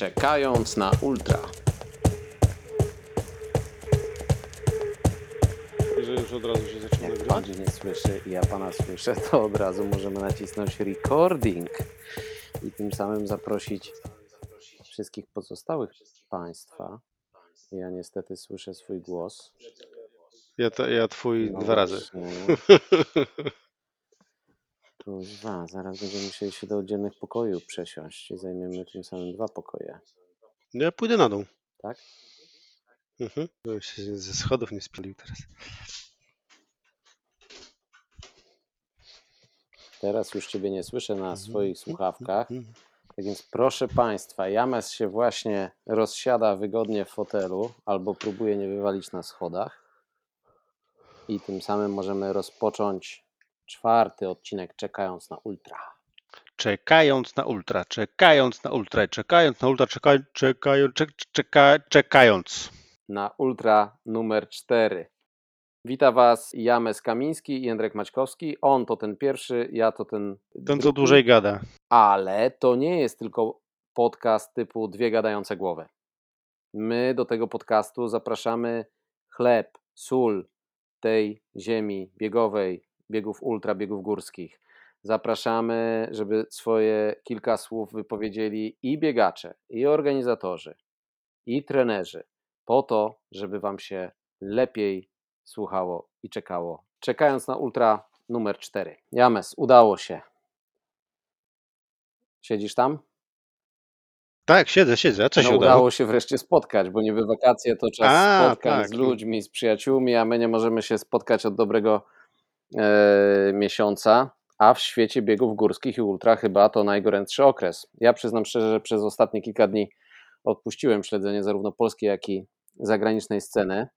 Czekając na ultra. Jeżeli już od razu się zaczyna Jak pan nie słyszy i ja pana słyszę, to od razu możemy nacisnąć recording i tym samym zaprosić wszystkich pozostałych państwa. Ja niestety słyszę swój głos. Ja, to, ja twój No dwa razy. Kurwa, zaraz będziemy musieli się do oddzielnych pokojów przesiąść i zajmiemy tym samym dwa pokoje, No ja pójdę na dół. tak? Mhm. Bym się ze schodów nie spalił teraz. Teraz już Ciebie nie słyszę na swoich słuchawkach, Mhm. tak więc proszę Państwa, James się właśnie rozsiada wygodnie w fotelu albo próbuje nie wywalić na schodach i tym samym możemy rozpocząć czwarty odcinek czekając na ultra. Czekając na ultra, czekając na ultra, czekając na ultra, czekaj, czekając, czek, czeka, czekając. na Ultra numer 4. Wita Was James Kamiński i Jędrek Maćkowski. On to ten pierwszy, ja to ten. Ten co dłużej gada. Ale to nie jest tylko podcast typu Dwie gadające głowy. My do tego podcastu zapraszamy chleb, sól tej ziemi biegowej, biegów ultra, biegów górskich. Zapraszamy, żeby swoje kilka słów wypowiedzieli i biegacze, i organizatorzy, i trenerzy, po to, żeby Wam się lepiej słuchało i czekało. Czekając na ultra numer 4. James, udało się. Siedzisz tam? Tak, siedzę, siedzę. A co no, się udało? udało? się wreszcie spotkać, bo niby wakacje to czas A, spotkań tak. z ludźmi, z przyjaciółmi, a my nie możemy się spotkać od dobrego miesiąca, a w świecie biegów górskich i ultra chyba to najgorętszy okres. Ja przyznam szczerze, że przez ostatnie kilka dni odpuściłem śledzenie zarówno polskiej, jak i zagranicznej sceny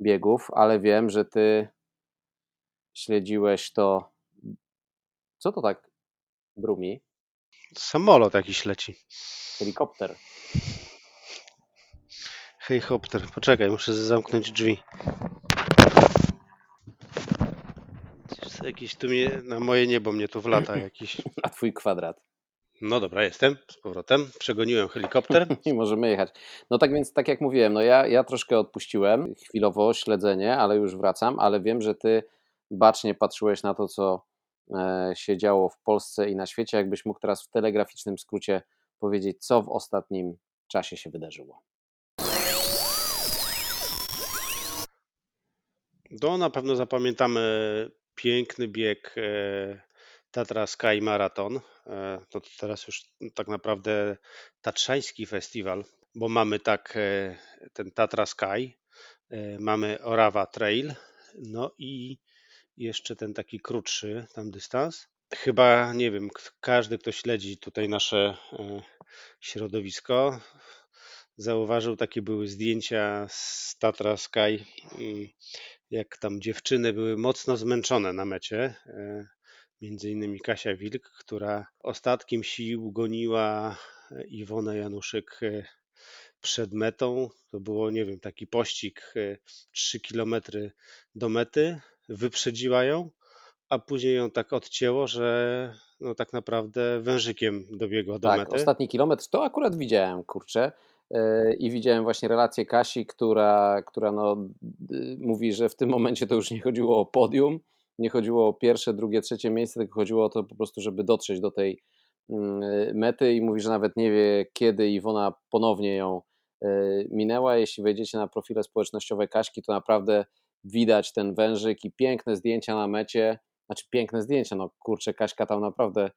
biegów, ale wiem, że ty śledziłeś to. Co to tak brumi? Samolot jakiś leci. Helikopter. Hej hopter, poczekaj, muszę zamknąć drzwi. Jakiś tu mnie, na moje niebo mnie tu wlata jakiś. Na twój kwadrat. No dobra, jestem z powrotem. Przegoniłem helikopter. I możemy jechać. No tak więc, tak jak mówiłem, no ja, ja troszkę odpuściłem chwilowo śledzenie, ale już wracam, ale wiem, że ty bacznie patrzyłeś na to, co e, się działo w Polsce i na świecie. Jakbyś mógł teraz w telegraficznym skrócie powiedzieć, co w ostatnim czasie się wydarzyło. To na pewno zapamiętamy piękny bieg e, Tatra Sky Marathon. E, To teraz już tak naprawdę tatrzański festiwal, bo mamy tak e, ten Tatra Sky, mamy Orawa Trail, no i jeszcze ten taki krótszy tam dystans. Chyba, nie wiem, każdy, kto śledzi tutaj nasze środowisko, zauważył, takie były zdjęcia z Tatra Sky, jak tam dziewczyny były mocno zmęczone na mecie. e, Między innymi Kasia Wilk, która ostatkiem sił goniła e, Iwonę Januszyk e, przed metą. To było, nie wiem, taki pościg e, 3 km do mety. Wyprzedziła ją, a później ją tak odcięło, że no tak naprawdę wężykiem dobiegła do tak, mety. ostatni kilometr to akurat widziałem, kurczę. E, I widziałem właśnie relację Kasi, która, która no, mówi, że w tym momencie to już nie chodziło o podium, nie chodziło o pierwsze, drugie, trzecie miejsce, tylko chodziło o to po prostu, żeby dotrzeć do tej mm, mety i mówi, że nawet nie wie, kiedy Iwona ponownie ją e, minęła. Jeśli wejdziecie na profile społecznościowe Kaśki, to naprawdę widać ten wężyk i piękne zdjęcia na mecie. Znaczy piękne zdjęcia, no kurczę, Kaśka tam naprawdę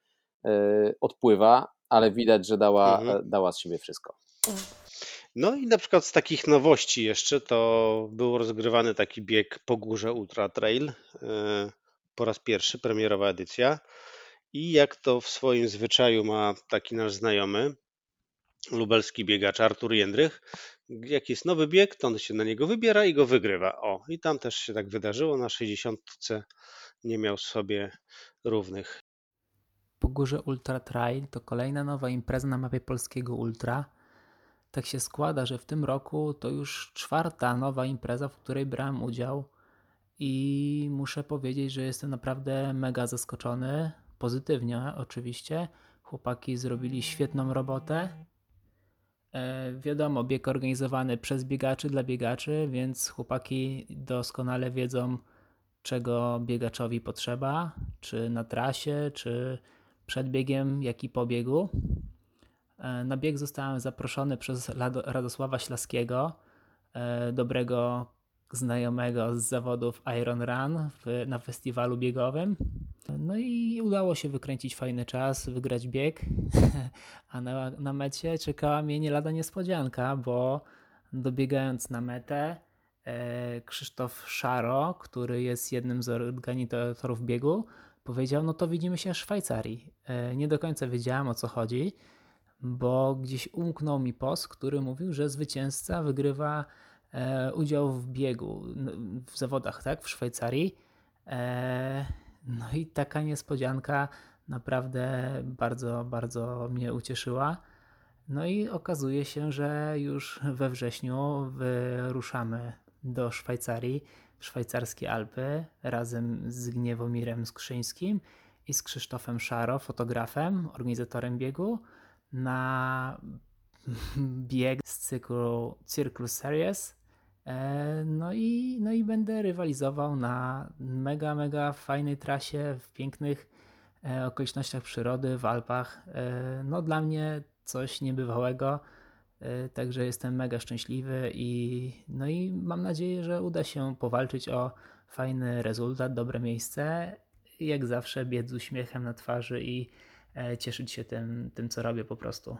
e, odpływa, ale widać, że dała, Mhm. dała z siebie wszystko. No i na przykład z takich nowości jeszcze to był rozgrywany taki bieg po górze Ultra Trail. e, Po raz pierwszy, premierowa edycja. I jak to w swoim zwyczaju ma taki nasz znajomy, lubelski biegacz Artur Jędrych, jak jest nowy bieg, to on się na niego wybiera i go wygrywa. O, i tam też się tak wydarzyło. Na 60 nie miał sobie równych. Pogórze Ultra Trail to kolejna nowa impreza na mapie polskiego Ultra. Tak się składa, że w tym roku to już czwarta nowa impreza, w której brałem udział i muszę powiedzieć, że jestem naprawdę mega zaskoczony. Pozytywnie oczywiście. Chłopaki zrobili świetną robotę. E, wiadomo, bieg organizowany przez biegaczy dla biegaczy, więc chłopaki doskonale wiedzą, czego biegaczowi potrzeba, czy na trasie, czy przed biegiem, jak i po biegu. E, na bieg zostałem zaproszony przez Radosława Ślaskiego, e, dobrego znajomego z zawodów Iron Run na festiwalu biegowym. No i udało się wykręcić fajny czas, wygrać bieg, a na, na mecie czekała mnie nie lada niespodzianka, bo dobiegając na metę e, Krzysztof Szaro, który jest jednym z organizatorów biegu, powiedział, no to widzimy się w Szwajcarii. Nie do końca wiedziałem o co chodzi, bo gdzieś umknął mi post, który mówił, że zwycięzca wygrywa e, udział w biegu, w zawodach, tak, w Szwajcarii. No i taka niespodzianka naprawdę bardzo, bardzo mnie ucieszyła. No i okazuje się, że już we wrześniu wyruszamy do Szwajcarii, szwajcarskie Alpy, razem z Gniewomirem Skrzyńskim i z Krzysztofem Szaro, fotografem, organizatorem biegu, na bieg z cyklu Circle Series, E, no i, no i będę rywalizował na mega, mega fajnej trasie, w pięknych e, okolicznościach przyrody, w Alpach. E, no dla mnie coś niebywałego, także jestem mega szczęśliwy i, no i mam nadzieję, że uda się powalczyć o fajny rezultat, dobre miejsce. Jak zawsze biec z uśmiechem na twarzy i cieszyć się tym, tym co robię po prostu.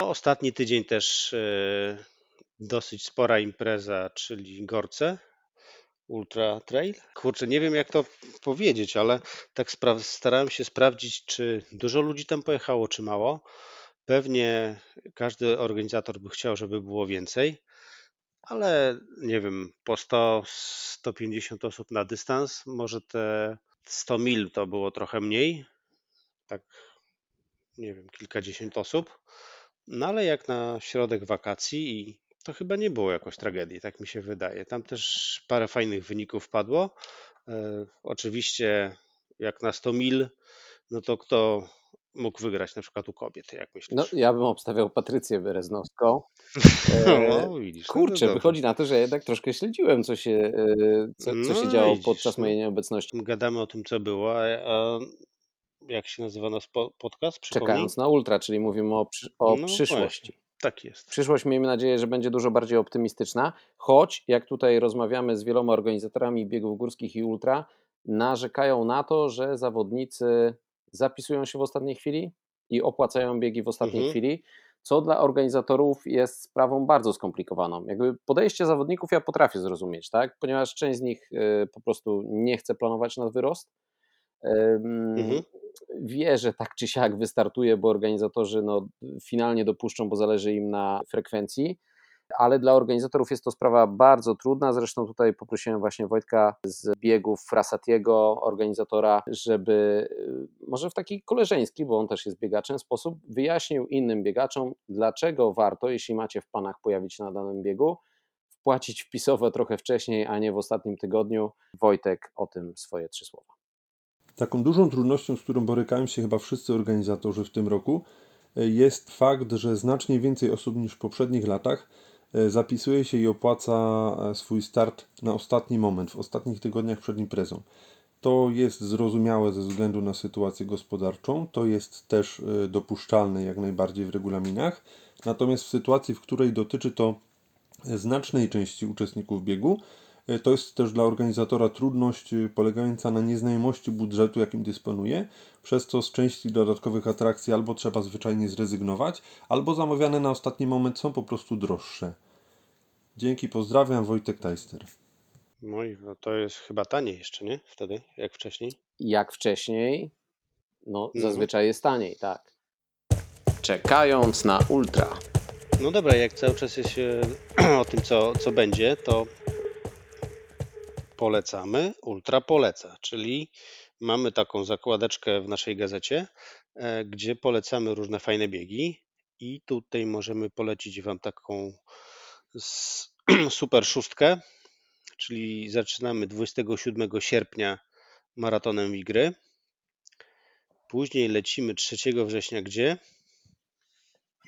Ostatni tydzień też e, dosyć spora impreza, czyli Gorce Ultra Trail. Kurczę, nie wiem jak to powiedzieć, ale tak starałem się sprawdzić, czy dużo ludzi tam pojechało, czy mało. Pewnie każdy organizator by chciał, żeby było więcej, ale nie wiem, po 100-150 osób na dystans, może te 100 mil to było trochę mniej, tak nie wiem, kilkadziesiąt osób. No ale jak na środek wakacji i to chyba nie było jakoś tragedii, tak mi się wydaje. Tam też parę fajnych wyników padło. E, oczywiście jak na 100 mil, no to kto mógł wygrać na przykład u kobiet, jak myślisz? No, ja bym obstawiał Patrycję Bereznowską. E, no, widzisz, kurczę, no wychodzi na to, że jednak troszkę śledziłem, co się, e, co, co no, się działo widzisz, podczas mojej nieobecności. Gadamy o tym, co było, a jak się nazywa nasz podcast? Przypomnij? Czekając na ultra, czyli mówimy o, o no przyszłości. Właśnie, tak jest. Przyszłość miejmy nadzieję, że będzie dużo bardziej optymistyczna, choć jak tutaj rozmawiamy z wieloma organizatorami biegów górskich i ultra, narzekają na to, że zawodnicy zapisują się w ostatniej chwili i opłacają biegi w ostatniej mhm. chwili, co dla organizatorów jest sprawą bardzo skomplikowaną. Jakby podejście zawodników ja potrafię zrozumieć, tak? ponieważ część z nich y, po prostu nie chce planować na wyrost, Mhm. Wie, że tak czy siak wystartuje, bo organizatorzy no, finalnie dopuszczą, bo zależy im na frekwencji, ale dla organizatorów jest to sprawa bardzo trudna. Zresztą tutaj poprosiłem właśnie Wojtka z biegów Frasatiego, organizatora, żeby y, może w taki koleżeński, bo on też jest biegaczem, sposób wyjaśnił innym biegaczom, dlaczego warto, jeśli macie w planach pojawić się na danym biegu, wpłacić wpisowe trochę wcześniej, a nie w ostatnim tygodniu. Wojtek o tym swoje trzy słowa. Taką dużą trudnością, z którą borykają się chyba wszyscy organizatorzy w tym roku, e, jest fakt, że znacznie więcej osób niż w poprzednich latach zapisuje się i opłaca e, swój start na ostatni moment, w ostatnich tygodniach przed imprezą. To jest zrozumiałe ze względu na sytuację gospodarczą, to jest też dopuszczalne jak najbardziej w regulaminach. Natomiast w sytuacji, w której dotyczy to znacznej części uczestników biegu, E, to jest też dla organizatora trudność e, polegająca na nieznajomości budżetu, jakim dysponuje, przez co z części dodatkowych atrakcji albo trzeba zwyczajnie zrezygnować, albo zamawiane na ostatni moment są po prostu droższe. Dzięki, pozdrawiam, Wojtek Tajster. No i no to jest chyba taniej jeszcze, nie? Wtedy, jak wcześniej? Jak wcześniej, no, no. zazwyczaj jest taniej, tak. Czekając na ultra. No dobra, jak cały czas jest o tym, co, co będzie, to polecamy, ultra poleca, czyli mamy taką zakładeczkę w naszej gazecie, e, gdzie polecamy różne fajne biegi i tutaj możemy polecić Wam taką super szóstkę, czyli zaczynamy 27 sierpnia maratonem Wigry. Później lecimy 3 września gdzie?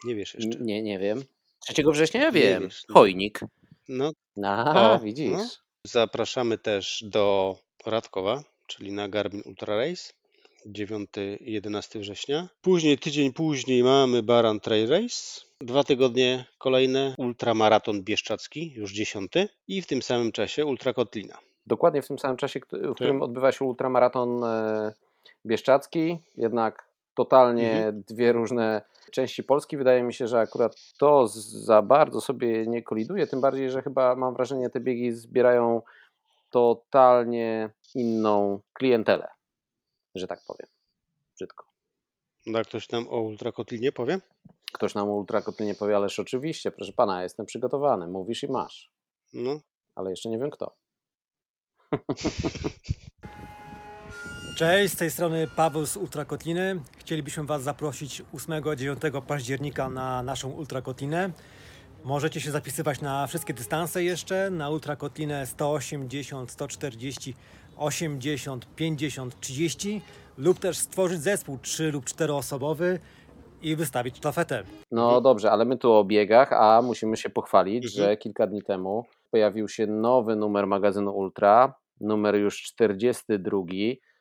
Nie wiesz jeszcze. Nie, nie wiem. 3 września ja wiem. wiesz, no. Chojnik. No, A, O, widzisz. no. zapraszamy też do Radkowa, czyli na Garmin Ultra Race. 9-11 września. Później, tydzień później mamy Baran Trail Race. Dwa tygodnie kolejne ultramaraton bieszczacki, już dziesiąty. I w tym samym czasie Ultra Kotlina. Dokładnie w tym samym czasie, w którym odbywa się ultramaraton e, bieszczacki, jednak totalnie Mhm. dwie różne części Polski. Wydaje mi się, że akurat to za bardzo sobie nie koliduje, tym bardziej, że chyba mam wrażenie, te biegi zbierają totalnie inną klientelę, że tak powiem. Brzydko. No, jak ktoś nam o Ultra Kotlinie powie? Ktoś nam o ultrakotlinie powie, ależ oczywiście, proszę pana, jestem przygotowany, mówisz i masz, No, ale jeszcze nie wiem kto. Cześć, z tej strony Paweł z Ultrakotliny. Chcielibyśmy Was zaprosić 8-9 października na naszą Ultrakotlinę. Możecie się zapisywać na wszystkie dystanse jeszcze, na Ultrakotlinę 180, 140, 80, 50, 30 lub też stworzyć zespół 3 lub 4 osobowy i wystawić sztafetę. No dobrze, ale my tu o biegach, a musimy się pochwalić, Mhm. że kilka dni temu pojawił się nowy numer magazynu Ultra, numer już 42.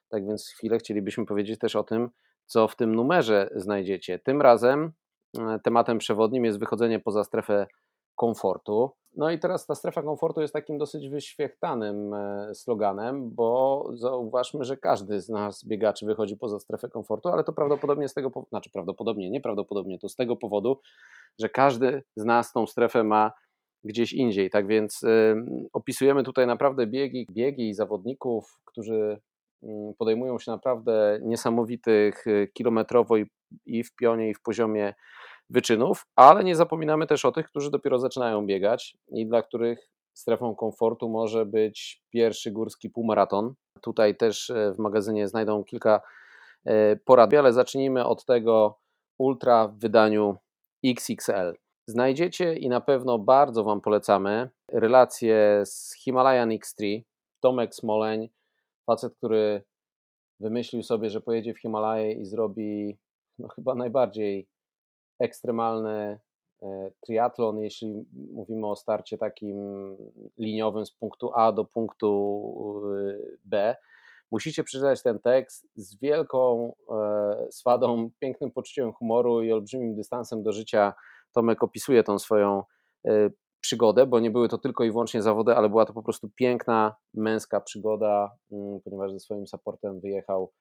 Tak więc chwilę chcielibyśmy powiedzieć też o tym, co w tym numerze znajdziecie. Tym razem e, tematem przewodnim jest wychodzenie poza strefę komfortu. No i teraz ta strefa komfortu jest takim dosyć wyświechtanym e, sloganem, bo zauważmy, że każdy z nas biegaczy wychodzi poza strefę komfortu, ale to prawdopodobnie z tego, pow- znaczy prawdopodobnie, nieprawdopodobnie, to z tego powodu, że każdy z nas tą strefę ma gdzieś indziej. Tak więc y, opisujemy tutaj naprawdę biegi, biegi i zawodników, którzy y, podejmują się naprawdę niesamowitych y, kilometrowo i, i w pionie, i w poziomie wyczynów, ale nie zapominamy też o tych, którzy dopiero zaczynają biegać i dla których strefą komfortu może być pierwszy górski półmaraton. Tutaj też e, w magazynie znajdą kilka e, porad, ale zacznijmy od tego ultra w wydaniu XXL. Znajdziecie i na pewno bardzo Wam polecamy relacje z Himalayan X3. Tomek Smoleń, facet, który wymyślił sobie, że pojedzie w Himalaje i zrobi no, chyba najbardziej ekstremalny e, triatlon, jeśli mówimy o starcie takim liniowym z punktu A do punktu e, B. Musicie przeczytać ten tekst z wielką e, swadą, pięknym poczuciem humoru i olbrzymim dystansem do życia. Tomek opisuje tą swoją e, przygodę, bo nie były to tylko i wyłącznie zawody, ale była to po prostu piękna, męska przygoda, mm, ponieważ ze swoim supportem wyjechał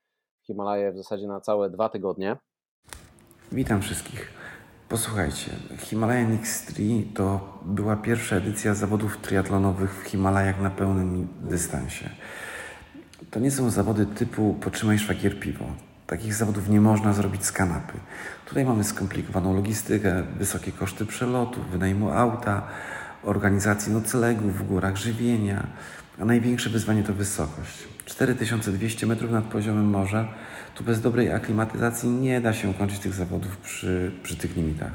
w Himalaje w zasadzie na całe dwa tygodnie. Witam wszystkich. Posłuchajcie, Himalayan X3 to była pierwsza edycja zawodów triatlonowych w Himalajach na pełnym dystansie. To nie są zawody typu potrzymaj szwagier piwo. Takich zawodów nie można zrobić z kanapy. Tutaj mamy skomplikowaną logistykę, wysokie koszty przelotu, wynajmu auta, organizacji noclegów w górach, żywienia, a największe wyzwanie to wysokość. 4200 metrów nad poziomem morza. Tu bez dobrej aklimatyzacji nie da się ukończyć tych zawodów przy, przy tych limitach.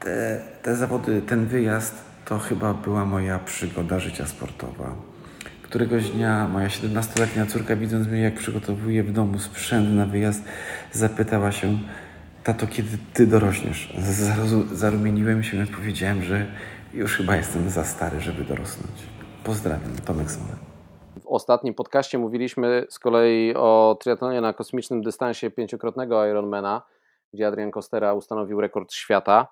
Te, te zawody, ten wyjazd to chyba była moja przygoda życia sportowa. Któregoś dnia moja 17-letnia córka, widząc mnie, jak przygotowuję w domu sprzęt na wyjazd, zapytała się: Tato, kiedy ty dorośniesz? Zarumieniłem się i odpowiedziałem, że już chyba jestem za stary, żeby dorosnąć. Pozdrawiam, Tomek Smola. Ostatnim podcaście mówiliśmy z kolei o triatlonie na kosmicznym dystansie pięciokrotnego Ironmana, gdzie Adrian Costera ustanowił rekord świata.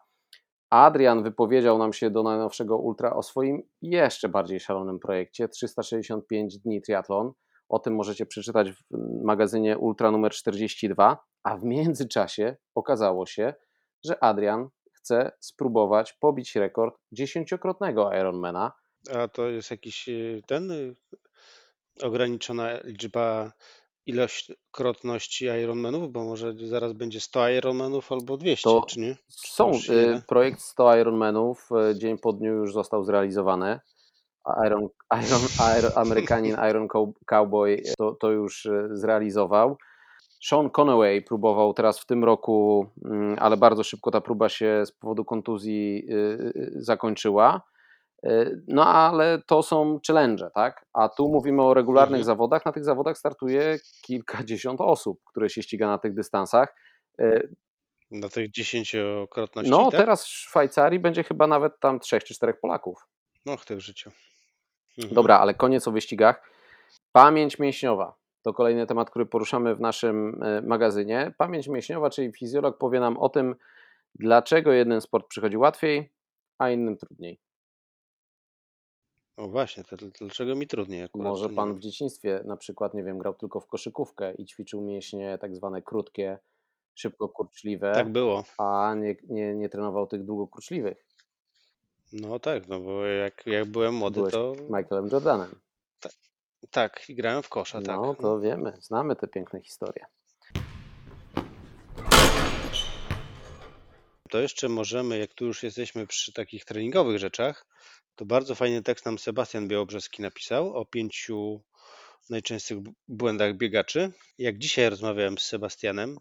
Adrian wypowiedział nam się do najnowszego Ultra o swoim jeszcze bardziej szalonym projekcie 365 dni triatlon. O tym możecie przeczytać w magazynie Ultra numer 42, a w międzyczasie okazało się, że Adrian chce spróbować pobić rekord dziesięciokrotnego Ironmana. A to jest jakiś y, ten y, ograniczona liczba ilość krotności Ironmanów, bo może zaraz będzie 100 Ironmanów albo 200, To czy nie? Są Już y, projekt 100 Ironmanów, y, dzień po dniu już został zrealizowany. Iron, Iron, Iron, Amerykanin Iron Cow- Cowboy to, to już y, zrealizował. Sean Conaway próbował teraz w tym roku, mm, ale bardzo szybko ta próba się z powodu kontuzji zakończyła. No ale to są challenge, tak? A tu mówimy o regularnych Mhm. zawodach. Na tych zawodach startuje kilkadziesiąt osób, które się ściga na tych dystansach. Na tych dziesięciokrotności, No, tak? teraz w Szwajcarii będzie chyba nawet tam trzech czy czterech Polaków. Ty w życiu. Mhm. Dobra, ale koniec o wyścigach. Pamięć mięśniowa. To kolejny temat, który poruszamy w naszym e, magazynie. Pamięć mięśniowa, czyli fizjolog powie nam o tym, dlaczego jeden sport przychodzi łatwiej, a innym trudniej. O właśnie, to dl- dlaczego mi trudniej akurat? Może pan w dzieciństwie na przykład, nie wiem, grał tylko w koszykówkę i ćwiczył mięśnie tak zwane krótkie, szybko kurczliwe, Tak było. a nie, nie, nie trenował tych długokurczliwych. No tak, no bo jak, jak byłem młody, Byłeś to Michaelem Jordanem. tak, i grałem w kosza, tak. No to wiemy, znamy te piękne historie. To jeszcze możemy, jak tu już jesteśmy przy takich treningowych rzeczach, to bardzo fajny tekst nam Sebastian Białobrzeski napisał o pięciu najczęstszych błędach biegaczy. Jak dzisiaj rozmawiałem z Sebastianem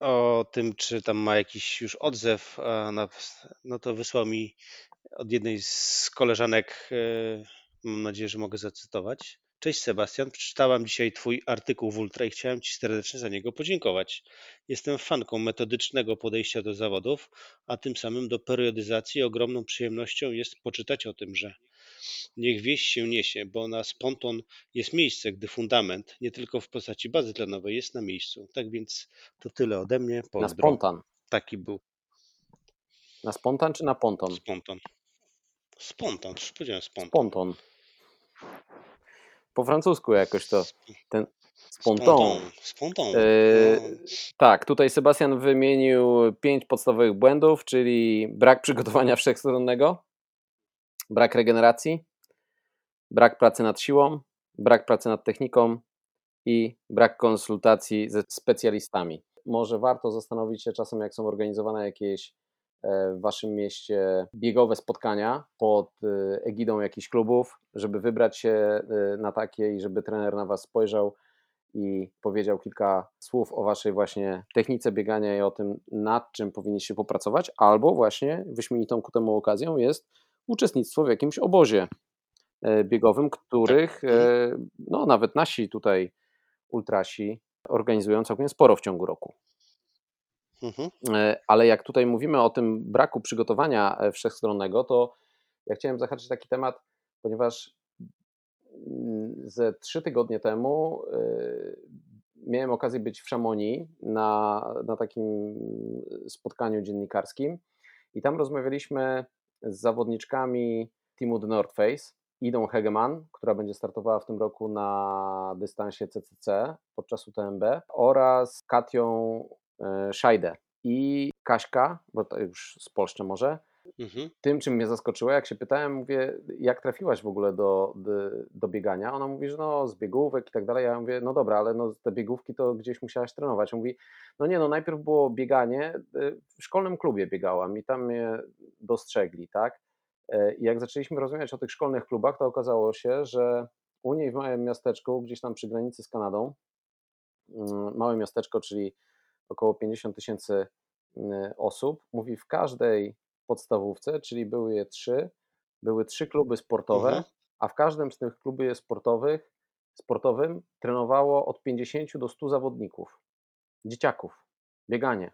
o tym, czy tam ma jakiś już odzew, no to wysłał mi od jednej z koleżanek, e, mam nadzieję, że mogę zacytować. Cześć Sebastian, przeczytałam dzisiaj Twój artykuł w Ultra i chciałem Ci serdecznie za niego podziękować. Jestem fanką metodycznego podejścia do zawodów, a tym samym do periodyzacji. Ogromną przyjemnością jest poczytać o tym, że niech wieś się niesie, bo na spontan jest miejsce, gdy fundament, nie tylko w postaci bazy tlenowej, jest na miejscu. Tak więc to tyle ode mnie. Na Pozdro. spontan. Taki był Na spontan czy na ponton? spontan. Spontan, powiedziałem spontan. Sponton. Po francusku jakoś to ten. Spontan. Spontan. E, No. tak, tutaj Sebastian wymienił pięć podstawowych błędów, czyli brak przygotowania wszechstronnego, brak regeneracji, brak pracy nad siłą, brak pracy nad techniką i brak konsultacji ze specjalistami. Może warto zastanowić się czasem, jak są organizowane jakieś w waszym mieście biegowe spotkania pod e, egidą jakichś klubów, żeby wybrać się e, na takie i żeby trener na was spojrzał i powiedział kilka słów o waszej właśnie technice biegania i o tym, nad czym powinniście popracować, albo właśnie wyśmienitą ku temu okazją jest uczestnictwo w jakimś obozie e, biegowym, których e, no, nawet nasi tutaj ultrasi organizują całkiem sporo w ciągu roku. Mhm. E, Ale jak tutaj mówimy o tym braku przygotowania e, wszechstronnego, to ja chciałem zahaczyć taki temat, ponieważ mm, ze trzy tygodnie temu e, miałem okazję być w Szamonii na, na takim spotkaniu dziennikarskim i tam rozmawialiśmy z zawodniczkami teamu The North Face, Idą Hegeman, która będzie startowała w tym roku na dystansie CCC podczas UTMB oraz Katią Szajdę i Kaśka, bo to już z Polszczy może, Mhm. tym, czym mnie zaskoczyło, jak się pytałem, mówię, jak trafiłaś w ogóle do, do, do biegania? Ona mówi, że no z biegówek i tak dalej. Ja mówię, no dobra, ale no te biegówki to gdzieś musiałaś trenować. On mówi, no nie, no najpierw było bieganie, y, w szkolnym klubie biegałam i tam mnie dostrzegli, tak? E, I jak zaczęliśmy rozmawiać o tych szkolnych klubach, to okazało się, że u niej w małym miasteczku, gdzieś tam przy granicy z Kanadą, mm, małe miasteczko, czyli około 50 tysięcy y, osób, mówi w każdej podstawówce, czyli były je trzy, były trzy kluby sportowe, Mhm. a w każdym z tych klubów sportowych, sportowym trenowało od 50 do 100 zawodników, dzieciaków, bieganie.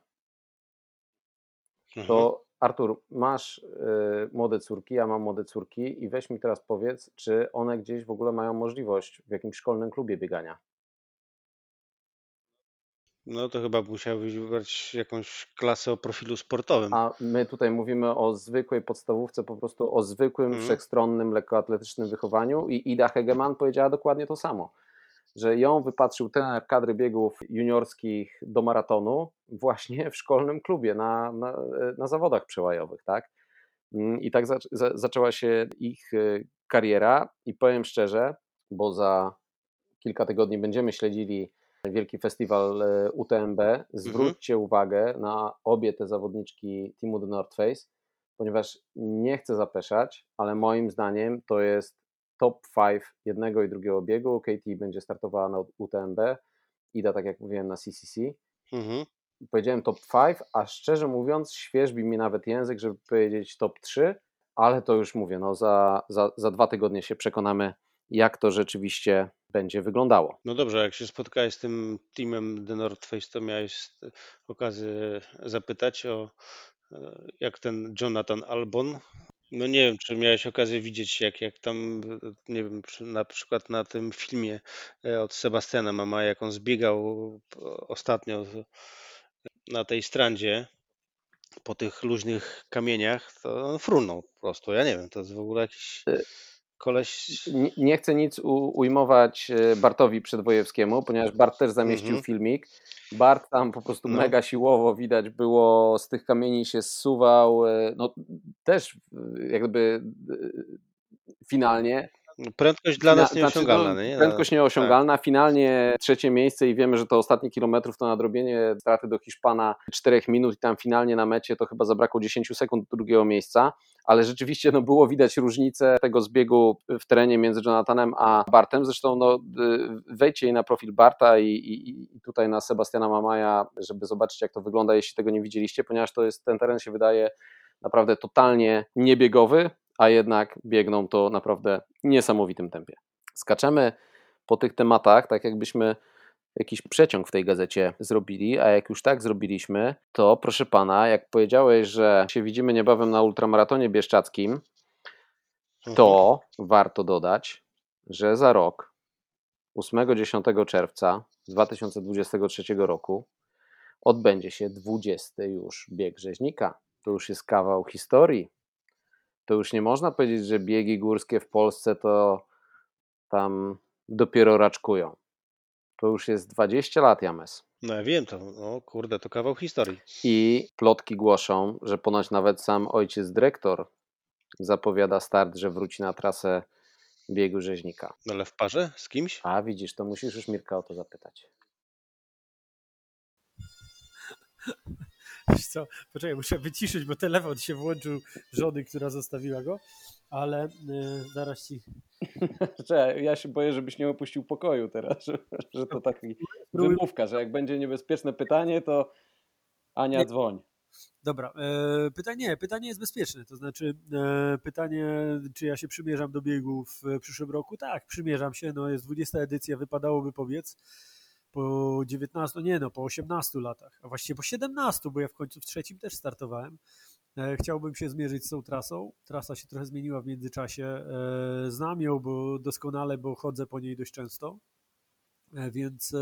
Mhm. To Artur, masz y, młode córki, ja mam młode córki i weź mi teraz powiedz, czy one gdzieś w ogóle mają możliwość w jakimś szkolnym klubie biegania. No to chyba musiałbyś wybrać jakąś klasę o profilu sportowym. A my tutaj mówimy o zwykłej podstawówce, po prostu o zwykłym, Mhm. wszechstronnym, lekkoatletycznym wychowaniu i Ida Hegeman powiedziała dokładnie to samo, że ją wypatrzył trener kadry biegów juniorskich do maratonu właśnie w szkolnym klubie na, na, na zawodach przełajowych, tak? Mm, I tak zac- za, zaczęła się ich y, kariera i powiem szczerze, bo za kilka tygodni będziemy śledzili wielki festiwal e, UTMB. Zwróćcie uwagę na obie te zawodniczki teamu The North Face, ponieważ nie chcę zapeszać, ale moim zdaniem to jest top 5 jednego i drugiego biegu. Katie będzie startowała na UTMB, Ida, tak jak mówiłem, na CCC. Mhm. Powiedziałem top 5, a szczerze mówiąc, świeżbi mi nawet język, żeby powiedzieć top 3, ale to już mówię, no za, za, za dwa tygodnie się przekonamy, jak to rzeczywiście będzie wyglądało. No dobrze, jak się spotkałeś z tym teamem The North Face, to miałeś okazję zapytać o jak ten Jonathan Albon. No nie wiem, czy miałeś okazję widzieć, jak, jak tam, nie wiem, na przykład na tym filmie e, od Sebastiana Mama, jak on zbiegał ostatnio na tej strandzie po tych luźnych kamieniach, to on frunął po prostu. Ja nie wiem, to jest w ogóle jakiś e, koleś. Nie, nie chcę nic ujmować e, Bartowi Przedwojewskiemu, ponieważ Bart też zamieścił -hmm. filmik. Bart tam po prostu no. mega siłowo widać było, z tych kamieni się zsuwał. E, no też jakby finalnie Prędkość dla nas nieosiągalna. Znaczy, no, nie? Prędkość tak. nieosiągalna. Finalnie trzecie miejsce i wiemy, że to ostatnie kilometrów to nadrobienie straty do Hiszpana 4 minut i tam finalnie na mecie to chyba zabrakło 10 sekund do drugiego miejsca, ale rzeczywiście no, było widać różnicę tego zbiegu w terenie między Jonathanem a Bartem. Zresztą no, wejdźcie na profil Barta i, i, i tutaj na Sebastiana Mamaja, żeby zobaczyć jak to wygląda, jeśli tego nie widzieliście, ponieważ to jest, ten teren się wydaje naprawdę totalnie niebiegowy, a jednak biegną to naprawdę niesamowitym tempie. Skaczemy po tych tematach, tak jakbyśmy jakiś przeciąg w tej gazecie zrobili, a jak już tak zrobiliśmy, to proszę pana, jak powiedziałeś, że się widzimy niebawem na ultramaratonie bieszczackim, to mhm. warto dodać, że za rok, 8-10 czerwca 2023 roku, odbędzie się 20 już bieg rzeźnika. To już jest kawał historii to już nie można powiedzieć, że biegi górskie w Polsce to tam dopiero raczkują. To już jest 20 lat, James. No ja wiem to, o kurde, to kawał historii. I plotki głoszą, że ponoć nawet sam ojciec dyrektor zapowiada start, że wróci na trasę biegu rzeźnika. No ale w parze? Z kimś? A widzisz, to musisz już Mirka o to zapytać. Wiesz co, poczekaj, muszę wyciszyć, bo telefon się włączył żony, która zostawiła go, ale y, zaraz ci... ja się boję, żebyś nie opuścił pokoju teraz, że, że to taki wymówka, że jak będzie niebezpieczne pytanie, to Ania nie. dzwoń. Dobra, e, pytanie, pytanie jest bezpieczne, to znaczy e, pytanie, czy ja się przymierzam do biegu w przyszłym roku? Tak, przymierzam się, no jest 20 edycja, wypadałoby powiedz, po 19, nie no, po 18 latach, a właściwie po 17, bo ja w końcu w trzecim też startowałem. E, chciałbym się zmierzyć z tą trasą. Trasa się trochę zmieniła w międzyczasie. E, znam ją bo doskonale, bo chodzę po niej dość często. E, więc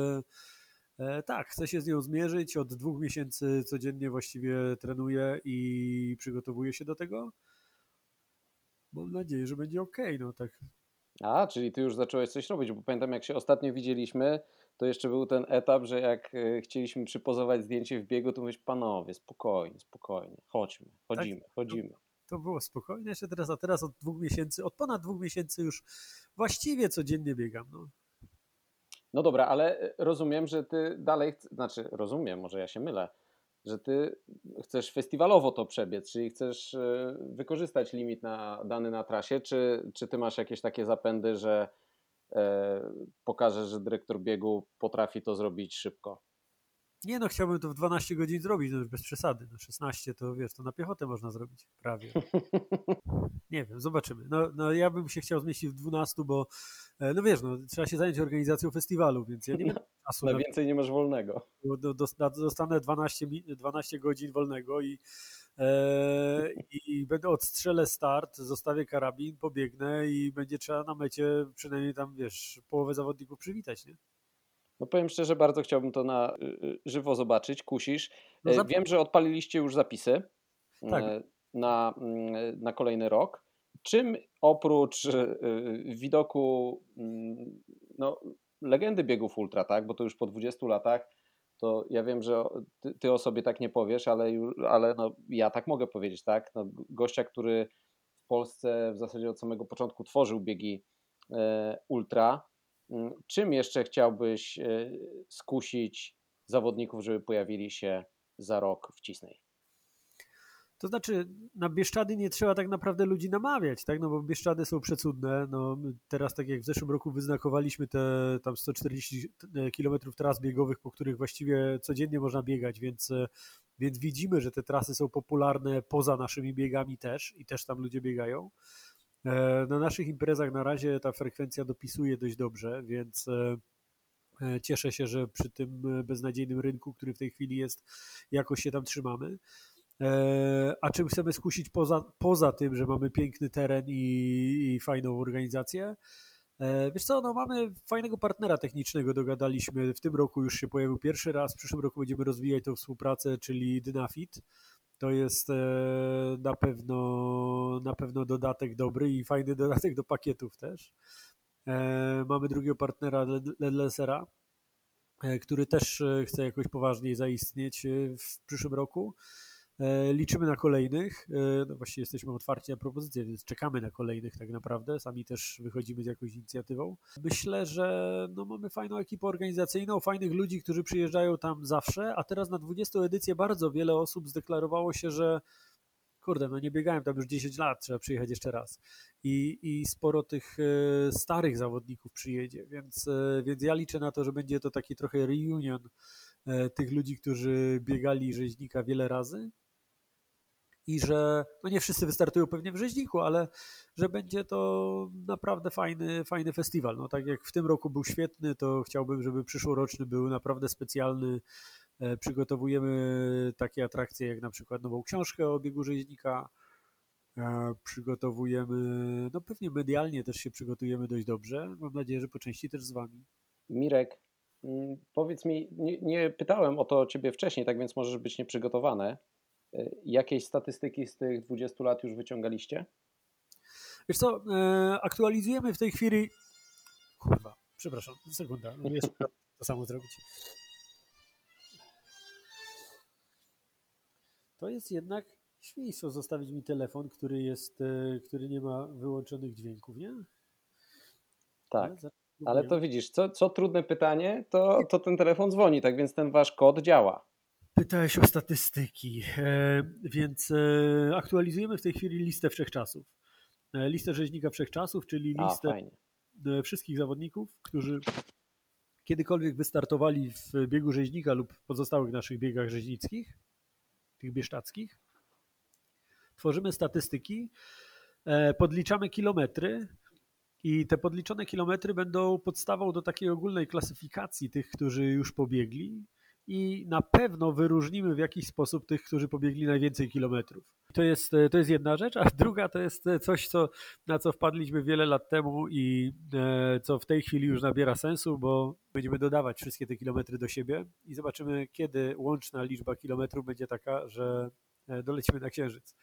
tak, chcę się z nią zmierzyć. Od dwóch miesięcy codziennie właściwie trenuję i przygotowuję się do tego. Mam nadzieję, że będzie ok. No tak. A, czyli ty już zacząłeś coś robić, bo pamiętam jak się ostatnio widzieliśmy, to jeszcze był ten etap, że jak e, chcieliśmy przypozować zdjęcie w biegu, to mówisz, panowie, spokojnie, spokojnie, chodźmy, chodzimy, tak, chodzimy. To, to, było spokojnie jeszcze teraz, a teraz od dwóch miesięcy, od ponad dwóch miesięcy już właściwie codziennie biegam. No. No dobra, ale e, rozumiem, że ty dalej, znaczy rozumiem, może ja się mylę, że ty chcesz festiwalowo to przebiec, czyli chcesz e, wykorzystać limit na, dany na trasie, czy, czy ty masz jakieś takie zapędy, że pokaże, że dyrektor biegu potrafi to zrobić szybko. Nie no, chciałbym to w 12 godzin zrobić, no już bez przesady. No 16 to wiesz, to na piechotę można zrobić, prawie. Nie wiem, zobaczymy. No, no ja bym się chciał zmieścić w 12, bo e, no wiesz, no trzeba się zająć organizacją festiwalu, więc ja nie mam czasu. Na, na więcej nie masz wolnego. Dostanę 12, 12 godzin wolnego i i będę odstrzelę start, zostawię karabin, pobiegnę i będzie trzeba na mecie przynajmniej tam, wiesz, połowę zawodników przywitać, nie? No powiem szczerze, bardzo chciałbym to na y, y, żywo zobaczyć, kusisz. No e, Wiem, że odpaliliście już zapisy tak. E, na, mm, na kolejny rok. Czym oprócz y, widoku mm, no, legendy biegów ultra, tak, bo to już po 20 latach to ja wiem, że ty, ty o sobie tak nie powiesz, ale, ale no, ja tak mogę powiedzieć, tak? No, gościa, który w Polsce w zasadzie od samego początku tworzył biegi e, ultra. Mm, czym jeszcze chciałbyś e, skusić zawodników, żeby pojawili się za rok w Cisnej? To znaczy, na Bieszczady nie trzeba tak naprawdę ludzi namawiać, tak? No bo Bieszczady są przecudne. No, teraz, tak jak w zeszłym roku wyznakowaliśmy te tam 140 km tras biegowych, po których właściwie codziennie można biegać, więc więc widzimy, że te trasy są popularne poza naszymi biegami też i też tam ludzie biegają. E, na naszych imprezach na razie ta frekwencja dopisuje dość dobrze, więc e, e, cieszę się, że przy tym beznadziejnym rynku, który w tej chwili jest, jakoś się tam trzymamy. A czym chcemy skusić poza, poza tym, że mamy piękny teren i, i fajną organizację? Wiesz co, no mamy fajnego partnera technicznego, dogadaliśmy. W tym roku już się pojawił pierwszy raz, w przyszłym roku będziemy rozwijać tą współpracę, czyli Dynafit to jest e, na pewno, na pewno dodatek dobry i fajny dodatek do pakietów też. E, mamy drugiego partnera Ledlesera, e, który też chce jakoś poważniej zaistnieć w przyszłym roku. E, liczymy na kolejnych. E, no właściwie jesteśmy otwarci na propozycje, więc czekamy na kolejnych tak naprawdę. Sami też wychodzimy z jakąś inicjatywą. Myślę, że no mamy fajną ekipę organizacyjną, fajnych ludzi, którzy przyjeżdżają tam zawsze, a teraz na 20 edycję bardzo wiele osób zdeklarowało się, że kurde, no nie biegałem tam już 10 lat, trzeba przyjechać jeszcze raz. I, i sporo tych e, starych zawodników przyjedzie, więc, więc ja liczę na to, że będzie to taki trochę reunion tych ludzi, którzy biegali rzeźnika wiele razy i że no nie wszyscy wystartują pewnie w Rzeźniku, ale że będzie to naprawdę fajny, fajny festiwal. No tak jak w tym roku był świetny, to chciałbym, żeby przyszłoroczny był naprawdę specjalny. E, przygotowujemy takie atrakcje jak na przykład nową książkę o biegu Rzeźnika, e, przygotowujemy, no pewnie medialnie też się przygotujemy dość dobrze. Mam nadzieję, że po części też z Wami. Mirek, mm, powiedz mi, nie, nie pytałem o to Ciebie wcześniej, tak więc możesz być nieprzygotowany. Jakieś statystyki z tych 20 lat już wyciągaliście? Wiesz co, e, aktualizujemy w tej chwili. Kurwa, przepraszam, sekunda, jest to samo zrobić. To jest jednak świństwo zostawić mi telefon, który jest, e, który nie ma wyłączonych dźwięków, nie? Tak. Ale, ale to widzisz, co, co trudne pytanie, to, to ten telefon dzwoni, tak więc ten wasz kod działa. Pytałeś o statystyki, e, więc e, aktualizujemy w tej chwili listę wszechczasów. E, listę rzeźnika wszechczasów, czyli listę A, wszystkich zawodników, którzy kiedykolwiek wystartowali w biegu rzeźnika lub pozostałych naszych biegach rzeźnickich, tych bieszczadzkich. Tworzymy statystyki, podliczamy kilometry i te podliczone kilometry będą podstawą do takiej ogólnej klasyfikacji tych, którzy już pobiegli i na pewno wyróżnimy w jakiś sposób tych, którzy pobiegli najwięcej kilometrów. To jest, to jest jedna rzecz, a druga to jest coś, co, na co wpadliśmy wiele lat temu i e, co w tej chwili już nabiera sensu, bo będziemy dodawać wszystkie te kilometry do siebie i zobaczymy, kiedy łączna liczba kilometrów będzie taka, że e, dolecimy na Księżyc.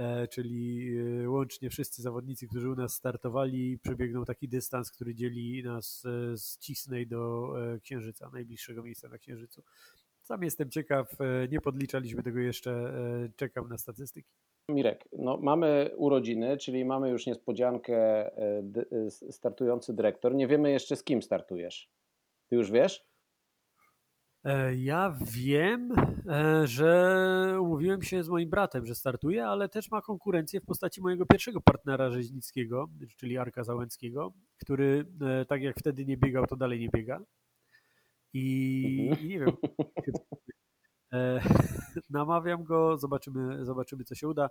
E, czyli e, łącznie wszyscy zawodnicy, którzy u nas startowali, przebiegną taki dystans, który dzieli nas e, z Cisnej do Księżyca, najbliższego miejsca na Księżycu. Sam jestem ciekaw, nie podliczaliśmy tego jeszcze, czekam na statystyki. Mirek, no mamy urodziny, czyli mamy już niespodziankę startujący dyrektor. Nie wiemy jeszcze z kim startujesz. Ty już wiesz? E, ja wiem, e, że umówiłem się z moim bratem, że startuje, ale też ma konkurencję w postaci mojego pierwszego partnera rzeźnickiego, czyli Arka Załęckiego, który e, tak jak wtedy nie biegał, to dalej nie biega. I, mhm. i nie wiem. Namawiam go, zobaczymy, zobaczymy co się uda.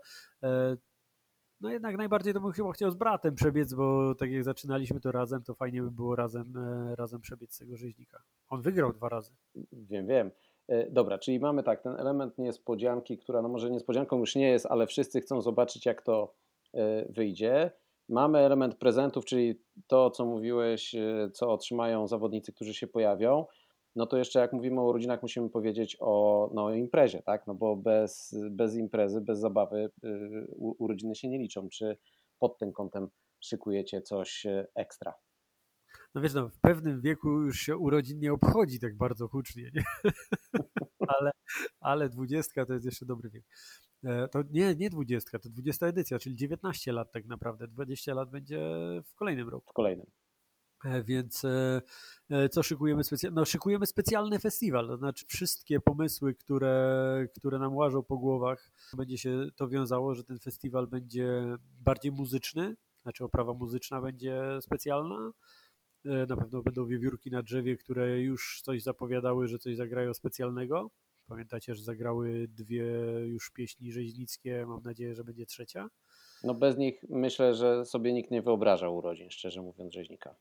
No jednak najbardziej to bym chyba chciał z bratem przebiec, bo tak jak zaczynaliśmy to razem, to fajnie by było razem, e, razem przebiec tego rzeźnika. On wygrał dwa razy. Wiem, wiem. E, dobra, czyli mamy tak, ten element niespodzianki, która no może niespodzianką już nie jest, ale wszyscy chcą zobaczyć jak to e, wyjdzie. Mamy element prezentów, czyli to, co mówiłeś, co otrzymają zawodnicy, którzy się pojawią no to jeszcze jak mówimy o urodzinach, musimy powiedzieć o no, imprezie, tak? No bo bez, bez imprezy, bez zabawy yy, urodziny się nie liczą. Czy pod tym kątem szykujecie coś y, ekstra? No wiesz, no, w pewnym wieku już się urodzin nie obchodzi tak bardzo hucznie, nie? ale, ale dwudziestka to jest jeszcze dobry wiek. E, to nie, nie dwudziestka, to dwudziesta edycja, czyli 19 lat tak naprawdę. 20 lat będzie w kolejnym roku. W kolejnym. E, więc e, e, co szykujemy specjalnie? No, szykujemy specjalny festiwal, to znaczy wszystkie pomysły, które, które nam łażą po głowach, będzie się to wiązało, że ten festiwal będzie bardziej muzyczny, znaczy oprawa muzyczna będzie specjalna. Na pewno będą wiewiórki na drzewie, które już coś zapowiadały, że coś zagrają specjalnego. Pamiętacie, że zagrały dwie już pieśni rzeźnickie, mam nadzieję, że będzie trzecia? No bez nich myślę, że sobie nikt nie wyobraża urodzin, szczerze mówiąc, rzeźnika.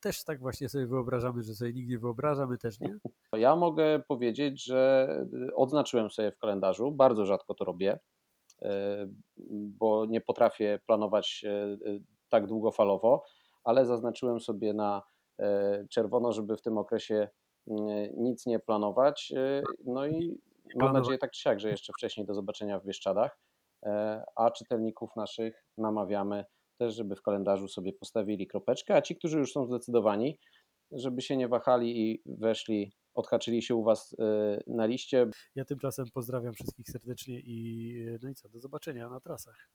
Też tak właśnie sobie wyobrażamy, że sobie nikt nie wyobraża, my też nie. Ja mogę powiedzieć, że odznaczyłem sobie w kalendarzu, bardzo rzadko to robię, e, bo nie potrafię planować e, tak długofalowo, ale zaznaczyłem sobie na czerwono, żeby w tym okresie nic nie planować. No i mam nadzieję tak czy siak, że jeszcze wcześniej do zobaczenia w Bieszczadach, a czytelników naszych namawiamy też, żeby w kalendarzu sobie postawili kropeczkę, a ci, którzy już są zdecydowani, żeby się nie wahali i weszli, odhaczyli się u Was y, na liście. Ja tymczasem pozdrawiam wszystkich serdecznie i no i co, do zobaczenia na trasach.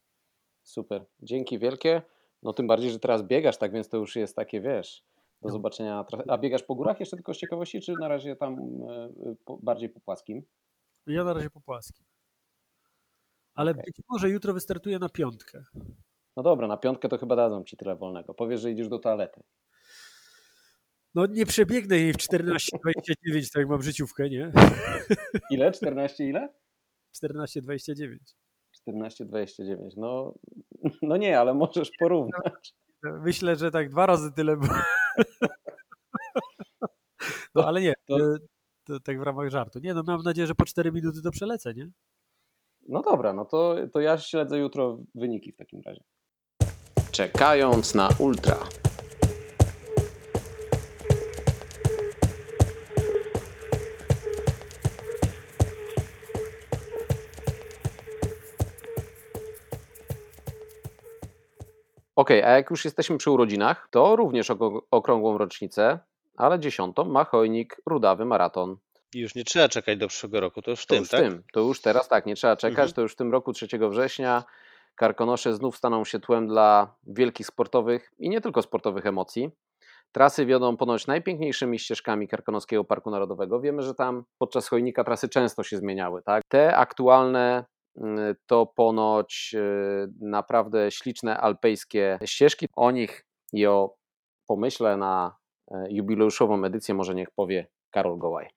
Super, dzięki wielkie. No tym bardziej, że teraz biegasz, tak więc to już jest takie, wiesz, do no. zobaczenia na trasach. A biegasz po górach jeszcze tylko z ciekawości, czy na razie tam y, y, bardziej po płaskim? Ja na razie po płaskim. Ale okay. być może jutro wystartuję na piątkę. No dobra, na piątkę to chyba dadzą ci tyle wolnego. Powiesz, że idziesz do toalety. No nie przebiegnę jej w 14,29, tak jak mam życiówkę, nie? Ile? 14 ile? 14,29. 14,29. No, no nie, ale możesz porównać. Myślę, że tak dwa razy tyle. No ale nie, to, to, tak w ramach żartu. Nie, no mam nadzieję, że po 4 minuty to przelecę, nie? No dobra, no to, to ja śledzę jutro wyniki w takim razie czekając na ultra. Ok, a jak już jesteśmy przy urodzinach, to również okrągłą rocznicę, ale dziesiątą ma chojnik Rudawy Maraton. I już nie trzeba czekać do przyszłego roku, to już w to tym, już tak? tym. To już teraz tak, nie trzeba czekać, mhm. to już w tym roku 3 września Karkonosze znów staną się tłem dla wielkich sportowych i nie tylko sportowych emocji. Trasy wiodą ponoć najpiękniejszymi ścieżkami Karkonoskiego Parku Narodowego. Wiemy, że tam podczas chojnika trasy często się zmieniały. Tak? Te aktualne mm, to ponoć y, naprawdę śliczne alpejskie ścieżki. O nich i o pomyśle na e, jubileuszową edycję może niech powie Karol Gołaj.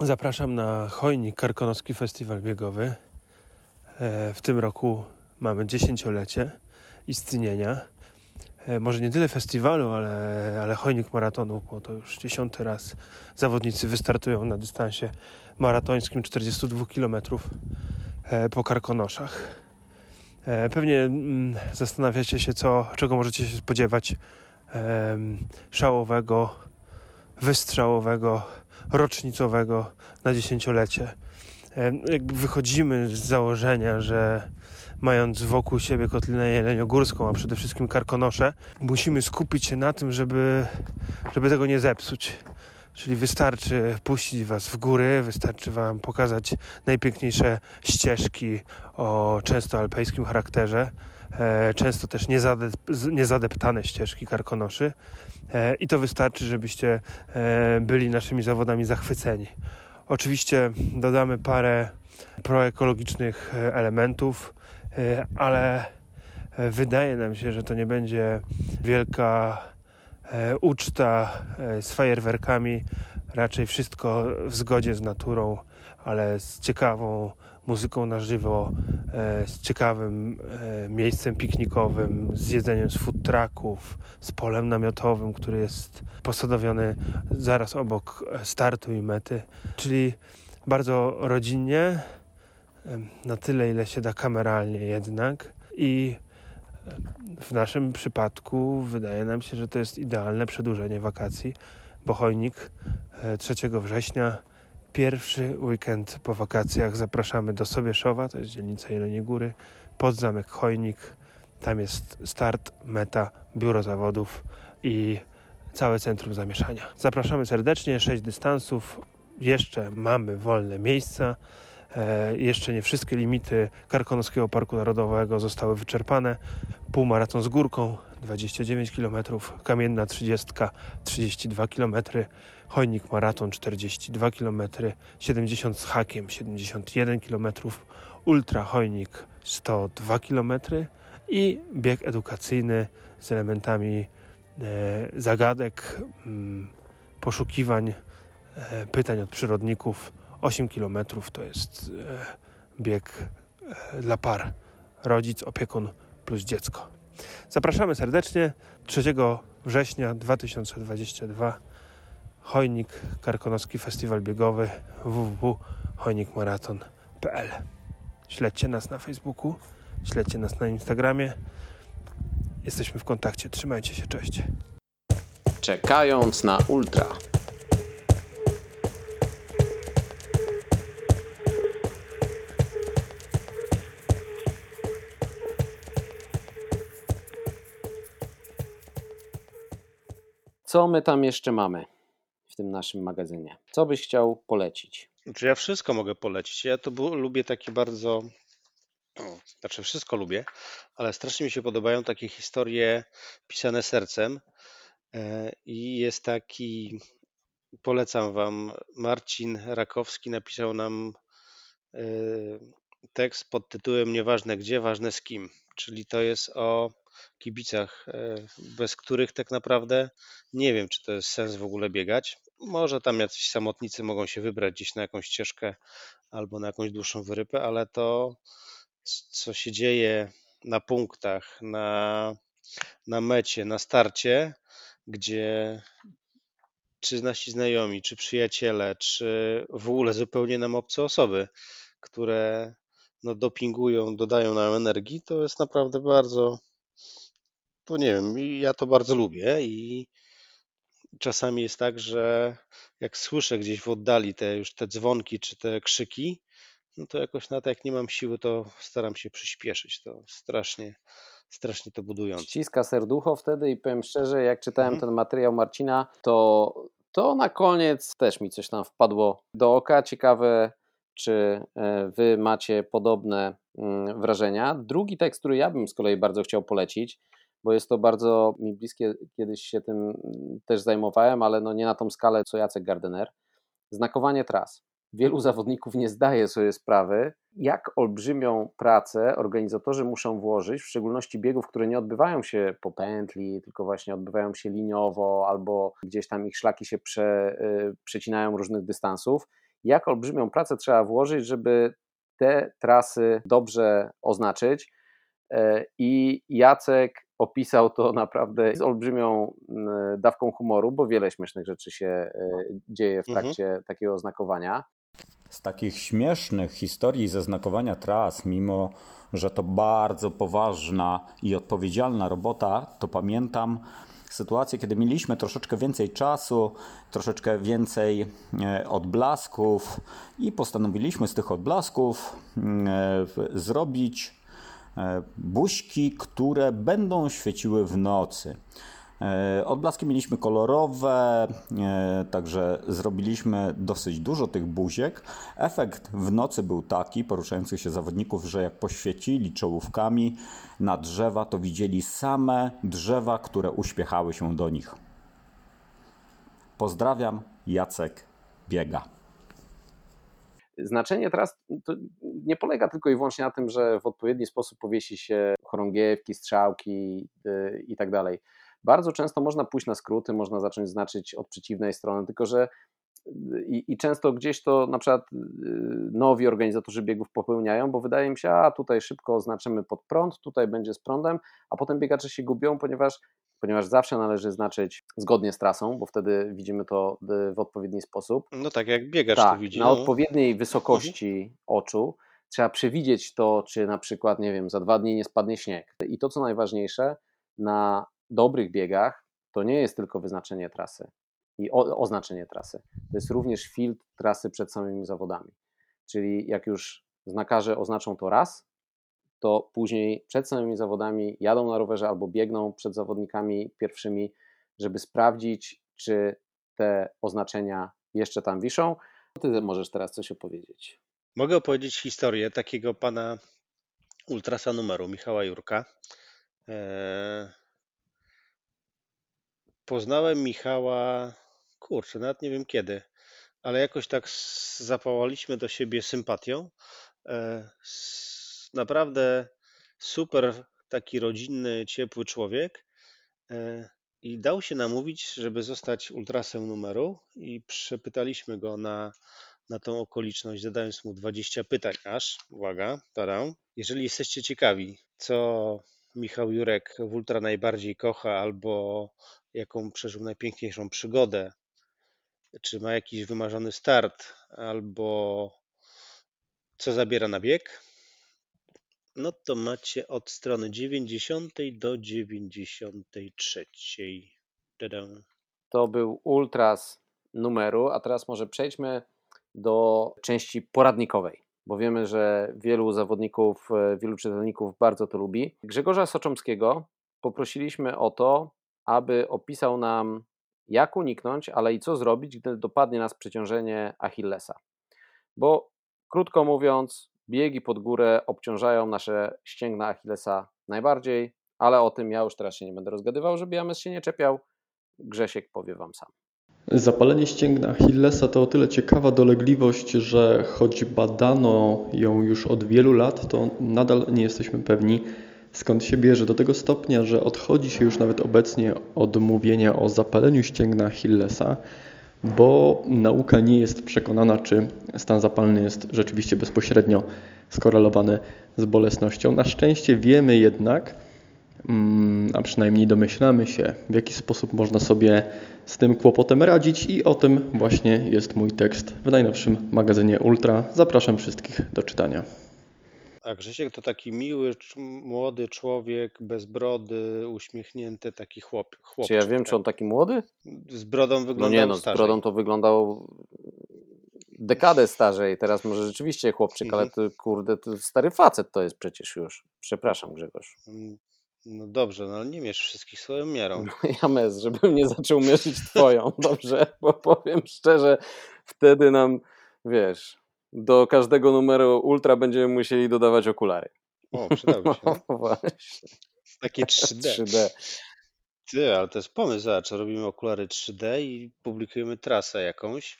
Zapraszam na Chojnik Karkonoski Festiwal Biegowy. E, w tym roku mamy dziesięciolecie istnienia. E, może nie tyle festiwalu, ale, ale chojnik maratonu, bo to już dziesiąty raz zawodnicy wystartują na dystansie maratońskim 42 km e, po Karkonoszach. Pewnie mm, zastanawiacie się, co, czego możecie się spodziewać szałowego, wystrzałowego, rocznicowego na dziesięciolecie jakby wychodzimy z założenia, że mając wokół siebie Kotlinę Jeleniogórską, a przede wszystkim Karkonosze, musimy skupić się na tym, żeby, żeby tego nie zepsuć. Czyli wystarczy puścić Was w góry, wystarczy Wam pokazać najpiękniejsze ścieżki o często alpejskim charakterze, e, często też niezadeptane ścieżki karkonoszy. E, I to wystarczy, żebyście e, byli naszymi zawodami zachwyceni. Oczywiście dodamy parę proekologicznych e, elementów, e, ale e, wydaje nam się, że to nie będzie wielka uczta z fajerwerkami, raczej wszystko w zgodzie z naturą, ale z ciekawą muzyką na żywo, e, z ciekawym e, miejscem piknikowym, z jedzeniem z food trucków, z polem namiotowym, który jest posadowiony zaraz obok startu i mety. Czyli bardzo rodzinnie, na tyle ile się da kameralnie jednak i w naszym przypadku wydaje nam się, że to jest idealne przedłużenie wakacji, bo Chojnik 3 e, września Pierwszy weekend po wakacjach zapraszamy do Sobieszowa, to jest dzielnica Jeleniej Góry, pod zamek Chojnik. Tam jest start, meta, biuro zawodów i całe centrum zamieszania. Zapraszamy serdecznie, sześć dystansów, jeszcze mamy wolne miejsca. E, jeszcze nie wszystkie limity Karkonoskiego Parku Narodowego zostały wyczerpane. Półmaraton z górką 29 km, kamienna 30, 32 km, Chojnik Maraton 42 km, 70 z hakiem 71 km, Ultra Chojnik 102 km i bieg edukacyjny z elementami e, zagadek, mm, poszukiwań e, pytań od przyrodników. 8 km to jest bieg dla par. Rodzic, opiekun plus dziecko. Zapraszamy serdecznie 3 września 2022 Chojnik Karkonoski Festiwal Biegowy www.chojnikmaraton.pl Śledźcie nas na Facebooku, śledźcie nas na Instagramie. Jesteśmy w kontakcie. Trzymajcie się, cześć. Czekając na ultra. Co my tam jeszcze mamy w tym naszym magazynie? Co byś chciał polecić? Czy ja wszystko mogę polecić? Ja to lubię takie bardzo. Znaczy, wszystko lubię, ale strasznie mi się podobają takie historie pisane sercem. E, I jest taki, polecam Wam, Marcin Rakowski napisał nam e, tekst pod tytułem Nieważne gdzie, ważne z kim. Czyli to jest o kibicach, e, bez których tak naprawdę nie wiem, czy to jest sens w ogóle biegać. Może tam jacyś samotnicy mogą się wybrać gdzieś na jakąś ścieżkę albo na jakąś dłuższą wyrypę, ale to, co się dzieje na punktach, na, na mecie, na starcie, gdzie czy nasi znajomi, czy przyjaciele, czy w ogóle zupełnie nam obce osoby, które no, dopingują, dodają nam energii, to jest naprawdę bardzo, to nie wiem, ja to bardzo lubię i czasami jest tak, że jak słyszę gdzieś w oddali te już te dzwonki czy te krzyki, no to jakoś na to jak nie mam siły, to staram się przyspieszyć. To strasznie, strasznie to budujące. Ściska serducho wtedy i powiem szczerze, jak czytałem mhm. ten materiał Marcina, to, to na koniec też mi coś tam wpadło do oka. Ciekawe, czy e, wy macie podobne mm, wrażenia. Drugi tekst, który ja bym z kolei bardzo chciał polecić, bo jest to bardzo mi bliskie, kiedyś się tym mm, też zajmowałem, ale no nie na tą skalę co Jacek Gardener. Znakowanie tras. Wielu zawodników nie zdaje sobie sprawy, jak olbrzymią pracę organizatorzy muszą włożyć, w szczególności biegów, które nie odbywają się po pętli, tylko właśnie odbywają się liniowo, albo gdzieś tam ich szlaki się prze, y, przecinają różnych dystansów. Jak olbrzymią pracę trzeba włożyć, żeby te trasy dobrze oznaczyć. E, I Jacek opisał to naprawdę z olbrzymią dawką humoru, bo wiele śmiesznych rzeczy się e, dzieje w mhm. trakcie mhm. takiego oznakowania. Z takich śmiesznych historii ze znakowania tras, mimo że to bardzo poważna i odpowiedzialna robota, to pamiętam sytuację, kiedy mieliśmy troszeczkę więcej czasu, troszeczkę więcej e, odblasków i postanowiliśmy z tych odblasków zrobić E, buźki, które będą świeciły w nocy. E, odblaski mieliśmy kolorowe, e, także zrobiliśmy dosyć dużo tych buziek. Efekt w nocy był taki, poruszających się zawodników, że jak poświecili czołówkami na drzewa, to widzieli same drzewa, które uśpiechały się do nich. Pozdrawiam, Jacek Biega. Znaczenie teraz nie polega tylko i wyłącznie na tym, że w odpowiedni sposób powiesi się chorągiewki, strzałki y, i tak dalej. Bardzo często można pójść na skróty, można zacząć znaczyć od przeciwnej strony, tylko że y, i, i, często gdzieś to na przykład y, nowi organizatorzy biegów popełniają, bo wydaje mi się, a tutaj szybko oznaczymy pod prąd, tutaj będzie z prądem, a potem biegacze się gubią, ponieważ ponieważ zawsze należy znaczyć zgodnie z trasą, bo wtedy widzimy to w odpowiedni sposób. No tak, jak biegacz tak, to widzi. Na no. odpowiedniej wysokości mhm. oczu trzeba przewidzieć to, czy na przykład, nie wiem, za dwa dni nie spadnie śnieg. I to, co najważniejsze, na dobrych biegach to nie jest tylko wyznaczenie trasy i o, oznaczenie trasy. To jest również filtr trasy przed samymi zawodami. Czyli jak już znakarze oznaczą to raz, to później przed samymi zawodami jadą na rowerze albo biegną przed zawodnikami pierwszymi, żeby sprawdzić, czy te oznaczenia jeszcze tam wiszą. Ty możesz teraz coś opowiedzieć. Mogę opowiedzieć historię takiego pana ultrasa numeru, Michała Jurka. Eee... Poznałem Michała, kurczę, nawet nie wiem kiedy, ale jakoś tak zapałaliśmy do siebie sympatią. Eee naprawdę super, taki rodzinny, ciepły człowiek. E, i dał się namówić, żeby zostać ultrasem numeru i przepytaliśmy go na, na tą okoliczność, zadając mu 20 pytań aż, uwaga, taram. Jeżeli jesteście ciekawi, co Michał Jurek w ultra najbardziej kocha albo jaką przeżył najpiękniejszą przygodę, czy ma jakiś wymarzony start, albo co zabiera na bieg, no to macie od strony 90 do 93. Tadam. To był ultras numeru, a teraz może przejdźmy do części poradnikowej, bo wiemy, że wielu zawodników, e, wielu czytelników bardzo to lubi. Grzegorza Soczomskiego poprosiliśmy o to, aby opisał nam, jak uniknąć, ale i co zrobić, gdy dopadnie nas przeciążenie Achillesa. Bo krótko mówiąc, biegi pod górę obciążają nasze ścięgna Achillesa najbardziej, ale o tym ja już teraz się nie będę rozgadywał, żeby James się nie czepiał. Grzesiek powie Wam sam. Zapalenie ścięgna Achillesa to o tyle ciekawa dolegliwość, że choć badano ją już od wielu lat, to nadal nie jesteśmy pewni skąd się bierze. Do tego stopnia, że odchodzi się już nawet obecnie od mówienia o zapaleniu ścięgna Achillesa, bo nauka nie jest przekonana, czy stan zapalny jest rzeczywiście bezpośrednio skorelowany z bolesnością. Na szczęście wiemy jednak, mm, a przynajmniej domyślamy się, w jaki sposób można sobie z tym kłopotem radzić i o tym właśnie jest mój tekst w najnowszym magazynie Ultra. Zapraszam wszystkich do czytania. A Grzesiek to taki miły, młody człowiek, bez brody, uśmiechnięty taki chłop, chłopczyk. Czy ja wiem, tak? czy on taki młody? Z brodą No wyglądał nie, no z starzej. brodą to wyglądał dekadę starzej. Teraz może rzeczywiście chłopczyk, ale Mhm. to kurde, to stary facet to jest przecież już. Przepraszam Grzegorz. Mm, No dobrze, no ale nie mierz wszystkich swoją miarą. James, żebym nie zaczął mierzyć twoją, dobrze? Bo powiem szczerze, wtedy nam, wiesz, do każdego numeru ultra będziemy musieli dodawać okulary. O, przydały się. no. Właśnie. Takie 3D. 3D. Ty, ale to jest pomysł, zobacz, robimy okulary 3D i publikujemy trasę jakąś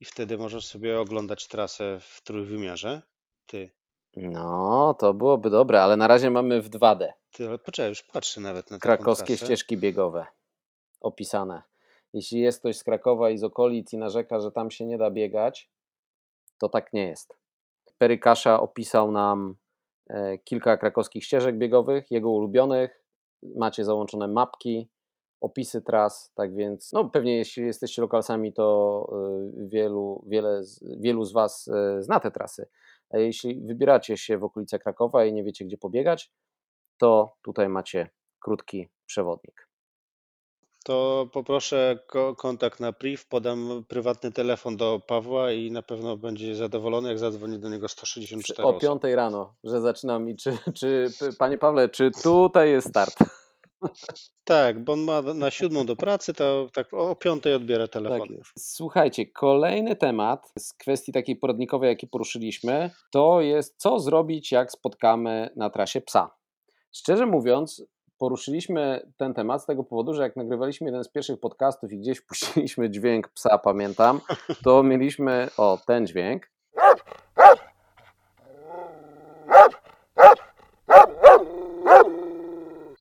i wtedy możesz sobie oglądać trasę w trójwymiarze. Ty, No, to byłoby dobre, ale na razie mamy w 2D. ty, ale poczekaj, już patrzę nawet na Krakowskie ścieżki biegowe opisane. Jeśli jest ktoś z Krakowa i z okolic i narzeka, że tam się nie da biegać, to tak nie jest. Perykasza opisał nam e, kilka krakowskich ścieżek biegowych, jego ulubionych. Macie załączone mapki, opisy tras, tak więc no pewnie jeśli jesteście lokalsami, to e, wielu, wiele, wielu z Was e, zna te trasy. A jeśli wybieracie się w okolice Krakowa i nie wiecie, gdzie pobiegać, to tutaj macie krótki przewodnik. To poproszę ko- kontakt na priv, podam prywatny telefon do Pawła i na pewno będzie zadowolony, jak zadzwoni do niego Przy, 164 o osób. 5 rano, że zaczynam i czy, czy, panie Pawle, czy tutaj jest start? Tak, bo on ma na siódmą do pracy, to tak o piątej odbiera telefon. Tak. Słuchajcie, kolejny temat z kwestii takiej poradnikowej, jaki poruszyliśmy, to jest co zrobić, jak spotkamy na trasie psa. Szczerze mówiąc, poruszyliśmy ten temat z tego powodu, że jak nagrywaliśmy jeden z pierwszych podcastów i gdzieś puściliśmy dźwięk psa, pamiętam, to mieliśmy, o, ten dźwięk.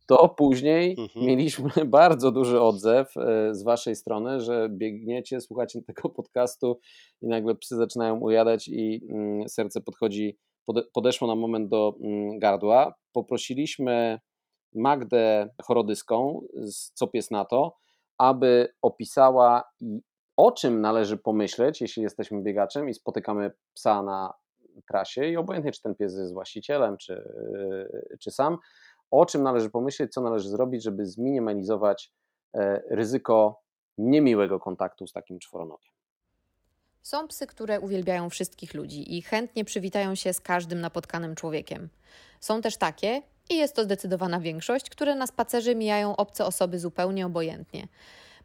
To później Mhm. mieliśmy bardzo duży odzew e, z waszej strony, że biegniecie, słuchacie tego podcastu i nagle psy zaczynają ujadać i mm, serce podchodzi, pode, podeszło na moment do mm, gardła. Poprosiliśmy Magdę Chorodyską z Co Pies na to, aby opisała o czym należy pomyśleć, jeśli jesteśmy biegaczem i spotykamy psa na trasie i obojętnie czy ten pies jest właścicielem, czy, czy sam, o czym należy pomyśleć, co należy zrobić, żeby zminimalizować e, ryzyko niemiłego kontaktu z takim czworonogiem. Są psy, które uwielbiają wszystkich ludzi i chętnie przywitają się z każdym napotkanym człowiekiem. Są też takie, i jest to zdecydowana większość, które na spacerze mijają obce osoby zupełnie obojętnie.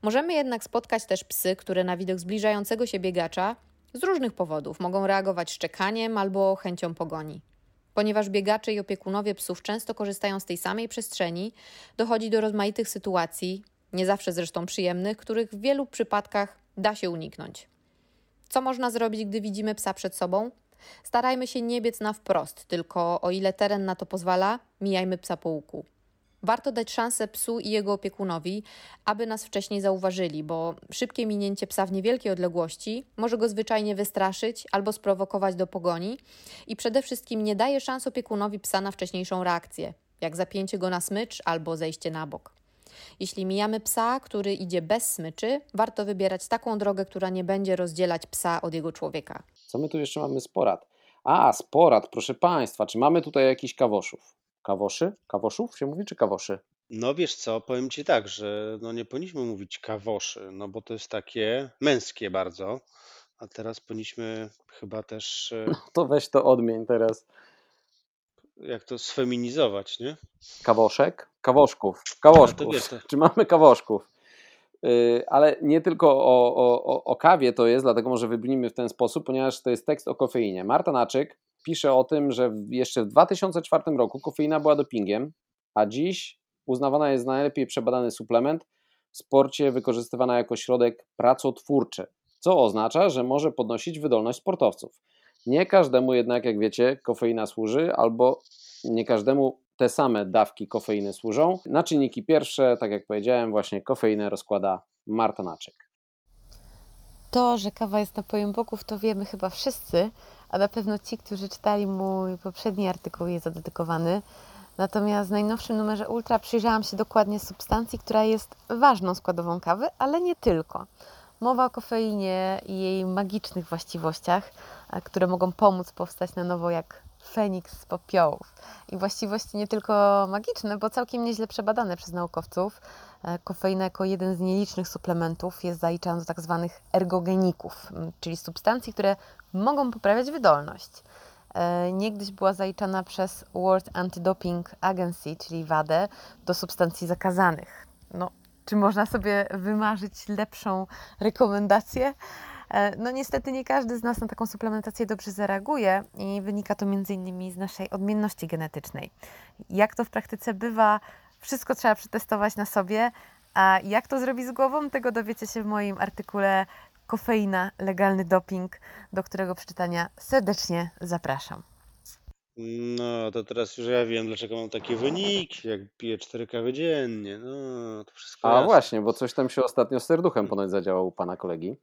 Możemy jednak spotkać też psy, które na widok zbliżającego się biegacza z różnych powodów mogą reagować szczekaniem albo chęcią pogoni. Ponieważ biegacze i opiekunowie psów często korzystają z tej samej przestrzeni, dochodzi do rozmaitych sytuacji, nie zawsze zresztą przyjemnych, których w wielu przypadkach da się uniknąć. Co można zrobić, gdy widzimy psa przed sobą? Starajmy się nie biec na wprost, tylko o ile teren na to pozwala, mijajmy psa po łuku. Warto dać szansę psu i jego opiekunowi, aby nas wcześniej zauważyli, bo szybkie minięcie psa w niewielkiej odległości może go zwyczajnie wystraszyć albo sprowokować do pogoni i przede wszystkim nie daje szans opiekunowi psa na wcześniejszą reakcję, jak zapięcie go na smycz albo zejście na bok. Jeśli mijamy psa, który idzie bez smyczy, warto wybierać taką drogę, która nie będzie rozdzielać psa od jego człowieka. Co my tu jeszcze mamy z porad? A, z porad, proszę Państwa, czy mamy tutaj jakiś kawoszów? Kawoszy? Kawoszów się mówi, czy kawoszy? No wiesz co, powiem ci tak, że no nie powinniśmy mówić kawoszy, no bo to jest takie męskie bardzo, a teraz powinniśmy chyba też, e, No to weź to odmień teraz. jak to sfeminizować, nie? Kawoszek? Kawoszków. Kawoszków. Czy mamy kawoszków? Yy, Ale nie tylko o, o, o- kawie to jest, dlatego może wybrnijmy w ten sposób, ponieważ to jest tekst o kofeinie. Marta Naczyk pisze o tym, że jeszcze w 2004 roku kofeina była dopingiem, a dziś uznawana jest najlepiej przebadany suplement w sporcie wykorzystywana jako środek pracotwórczy, co oznacza, że może podnosić wydolność sportowców. Nie każdemu jednak, jak wiecie, kofeina służy, albo nie każdemu te same dawki kofeiny służą. Na czynniki pierwsze, tak jak powiedziałem, właśnie kofeinę rozkłada Marta Naczyk. To, że kawa jest napojem bogów, to wiemy chyba wszyscy, a na pewno ci, którzy czytali mój poprzedni artykuł, jest zadedykowany. Natomiast w najnowszym numerze Ultra przyjrzałam się dokładnie substancji, która jest ważną składową kawy, ale nie tylko. Mowa o kofeinie i jej magicznych właściwościach, które mogą pomóc powstać na nowo jak Feniks z popiołów. I właściwości nie tylko magiczne, bo całkiem nieźle przebadane przez naukowców. E, Kofeina jako jeden z nielicznych suplementów jest zaliczana do tak zwanych ergogeników, czyli substancji, które mogą poprawiać wydolność. E, Niegdyś była zaliczana przez World Anti-Doping Agency, czyli WADę, do substancji zakazanych. No, czy można sobie wymarzyć lepszą rekomendację? E, No niestety nie każdy z nas na taką suplementację dobrze zareaguje i wynika to m.in. z naszej odmienności genetycznej. Jak to w praktyce bywa, wszystko trzeba przetestować na sobie, a jak to zrobić z głową, tego dowiecie się w moim artykule Kofeina, legalny doping, do którego przeczytania serdecznie zapraszam. no to teraz już ja wiem, dlaczego mam takie wyniki, jak piję 4 kawy dziennie, no to wszystko A jasne. właśnie, bo coś tam się ostatnio z serduchem ponoć zadziałało u pana kolegi.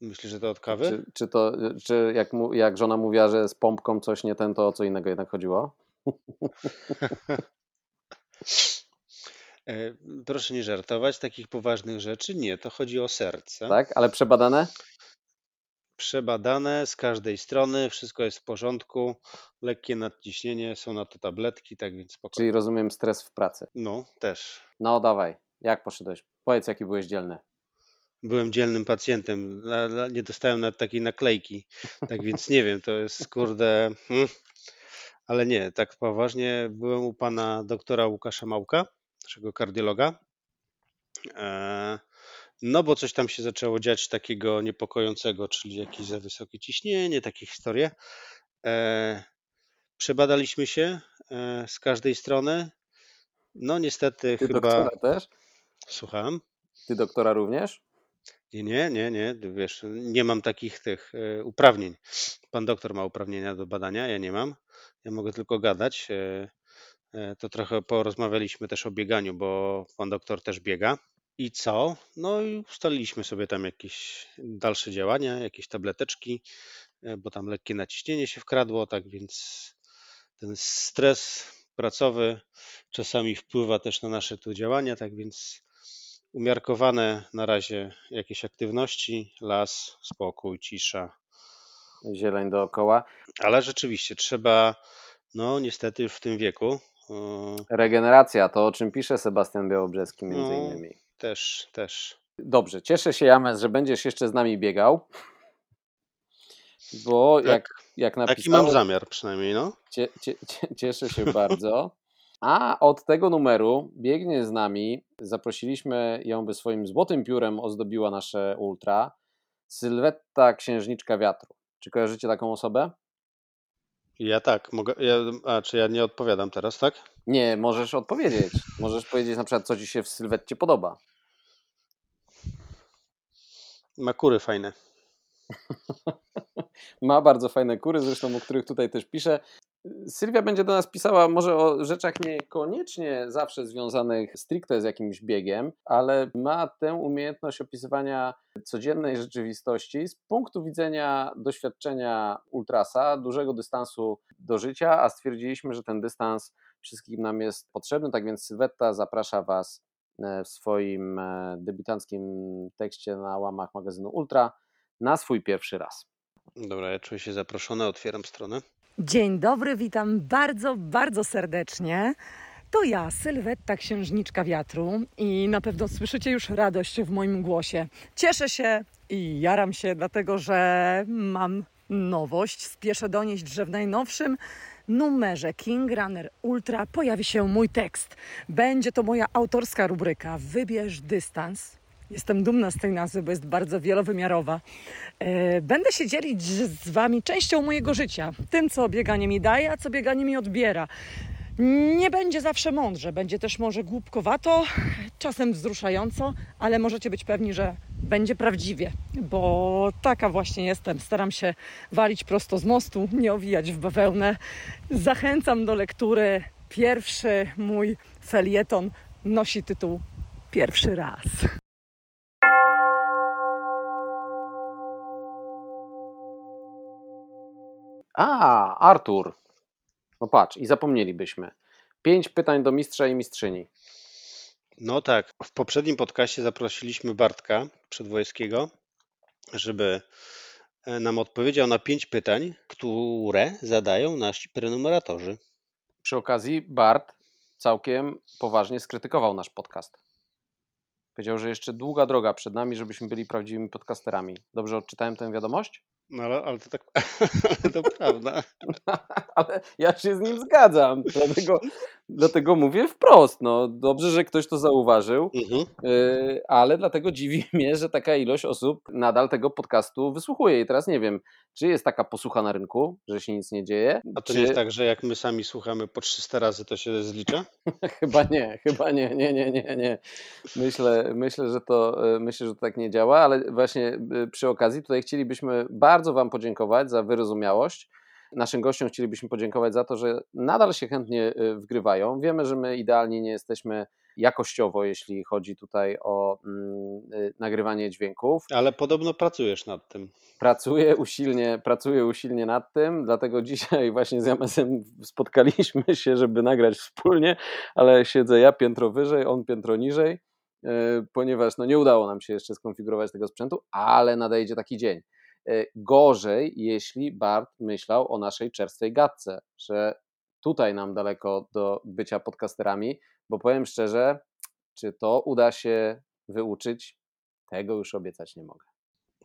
Myślisz, że to od kawy? Czy, czy to, czy jak, mu, jak żona mówiła, że z pompką coś nie ten, to o co innego jednak chodziło? E, Proszę nie żartować, takich poważnych rzeczy nie, to chodzi o serce. Tak, ale przebadane? Przebadane z każdej strony, wszystko jest w porządku, lekkie nadciśnienie, są na to tabletki, tak więc spokojnie. Czyli rozumiem stres w pracy. No, też. No dawaj, jak poszedłeś? Powiedz, jaki byłeś dzielny. Byłem dzielnym pacjentem, nie dostałem nawet takiej naklejki, tak więc nie wiem, to jest kurde, hmm. ale nie, tak poważnie, byłem u pana doktora Łukasza Małka, naszego kardiologa, e, no bo coś tam się zaczęło dziać takiego niepokojącego, czyli jakieś za wysokie ciśnienie, takie historie. E, Przebadaliśmy się e, z każdej strony, no niestety Ty chyba... doktora też? Słucham? Ty doktora również? Nie, nie, nie, nie, wiesz, nie mam takich tych e, uprawnień. Pan doktor ma uprawnienia do badania, ja nie mam. Ja mogę tylko gadać. e, e, To trochę porozmawialiśmy też o bieganiu, bo pan doktor też biega. I co? No i ustaliliśmy sobie tam jakieś dalsze działania, jakieś tableteczki, bo tam lekkie naciśnienie się wkradło, tak więc ten stres pracowy czasami wpływa też na nasze tu działania, tak więc umiarkowane na razie jakieś aktywności, las, spokój, cisza. Zieleń dookoła. Ale rzeczywiście trzeba, no niestety już w tym wieku, Regeneracja, to o czym pisze Sebastian Białobrzeski między no innymi. też, też. Dobrze, cieszę się James, że będziesz jeszcze z nami biegał. Bo jak, Tak, jak taki napisał, mam zamiar przynajmniej, no. cie, cie, cieszę się bardzo. A od tego numeru biegnie z nami, zaprosiliśmy ją, by swoim złotym piórem ozdobiła nasze ultra, Sylwetta Księżniczka Wiatru. Czy kojarzycie taką osobę? Ja tak, mogę, ja, a czy ja nie odpowiadam teraz, tak? Nie, możesz odpowiedzieć. Możesz powiedzieć na przykład, co ci się w Sylwetcie podoba. Ma kury fajne. Ma bardzo fajne kury, zresztą o których tutaj też piszę. Sylwia będzie do nas pisała może o rzeczach niekoniecznie zawsze związanych stricte z jakimś biegiem, ale ma tę umiejętność opisywania codziennej rzeczywistości z punktu widzenia doświadczenia ultrasa, dużego dystansu do życia, a stwierdziliśmy, że ten dystans wszystkim nam jest potrzebny, tak więc Sylwetta zaprasza Was e, w swoim e, debiutanckim tekście na łamach magazynu Ultra na swój pierwszy raz. Dobra, ja czuję się zaproszony, otwieram stronę. Dzień dobry, witam bardzo, bardzo serdecznie. To ja, Sylwetta, księżniczka wiatru i na pewno słyszycie już radość w moim głosie. Cieszę się i jaram się, dlatego że mam nowość. Spieszę donieść, że w najnowszym numerze King Runner Ultra pojawi się mój tekst. Będzie to moja autorska rubryka Wybierz dystans. Jestem dumna z tej nazwy, bo jest bardzo wielowymiarowa. E, będę się dzielić z Wami częścią mojego życia, tym, co bieganie mi daje, a co bieganie mi odbiera. Nie będzie zawsze mądrze, będzie też może głupkowato, czasem wzruszająco, ale możecie być pewni, że będzie prawdziwie, bo taka właśnie jestem. Staram się walić prosto z mostu, nie owijać w bawełnę. Zachęcam do lektury. Pierwszy mój felieton nosi tytuł Pierwszy raz. A, Artur. No patrz, i zapomnielibyśmy. Pięć pytań do mistrza i mistrzyni. No tak, w poprzednim podcaście zaprosiliśmy Bartka Przedwojskiego, żeby e, nam odpowiedział na pięć pytań, które zadają nasi prenumeratorzy. Przy okazji Bart całkiem poważnie skrytykował nasz podcast. Powiedział, że jeszcze długa droga przed nami, żebyśmy byli prawdziwymi podcasterami. Dobrze odczytałem tę wiadomość? No ale, ale to tak, ale to prawda. ale ja się z nim zgadzam, dlatego, dlatego mówię wprost. No, dobrze, że ktoś to zauważył, Mhm. y, ale dlatego dziwi mnie, że taka ilość osób nadal tego podcastu wysłuchuje. I teraz nie wiem, czy jest taka posłucha na rynku, że się nic nie dzieje. A to czy... nie jest tak, że jak my sami słuchamy po 300 razy, to się zlicza? Chyba nie, chyba nie, nie, nie, nie, nie. Myślę, myślę, że to, y, myślę, że to tak nie działa, ale właśnie y, przy okazji tutaj chcielibyśmy bardzo Wam podziękować za wyrozumiałość. Naszym gościom chcielibyśmy podziękować za to, że nadal się chętnie y, wgrywają. Wiemy, że my idealnie nie jesteśmy jakościowo, jeśli chodzi tutaj o mm, y, nagrywanie dźwięków. Ale podobno pracujesz nad tym. Pracuję usilnie, pracuję usilnie nad tym, dlatego dzisiaj właśnie z Jamesem spotkaliśmy się, żeby nagrać wspólnie, ale siedzę ja piętro wyżej, on piętro niżej, y, ponieważ no nie udało nam się jeszcze skonfigurować tego sprzętu, ale nadejdzie taki dzień. Y, Gorzej, jeśli Bart myślał o naszej czerstwej gadce, że tutaj nam daleko do bycia podcasterami, bo powiem szczerze, czy to uda się wyuczyć, tego już obiecać nie mogę.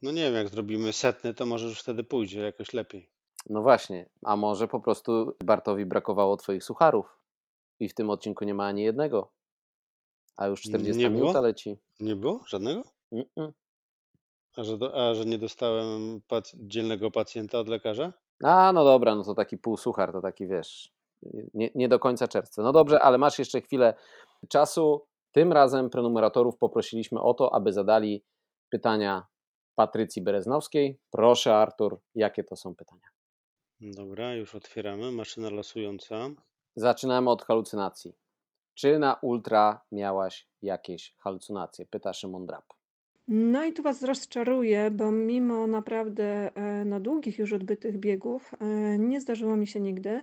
No nie wiem, jak zrobimy setny, to może już wtedy pójdzie jakoś lepiej. No właśnie, a może po prostu Bartowi brakowało Twoich sucharów i w tym odcinku nie ma ani jednego, a już 40 Nie było? minuta leci. Nie było? Żadnego? Mm-mm. A że, do, a że nie dostałem pac- dzielnego pacjenta od lekarza? A, no dobra, no to taki półsuchar, to taki wiesz, nie, nie do końca czerstwy. No dobrze, ale masz jeszcze chwilę czasu. Tym razem prenumeratorów poprosiliśmy o to, aby zadali pytania Patrycji Bereznowskiej. Proszę, Artur, jakie to są pytania? Dobra, już otwieramy. Maszyna losująca. Zaczynamy od halucynacji. Czy na ultra miałaś jakieś halucynacje? Pyta Szymon Drab. No i tu Was rozczaruję, bo mimo naprawdę e, no, długich już odbytych biegów e, nie zdarzyło mi się nigdy.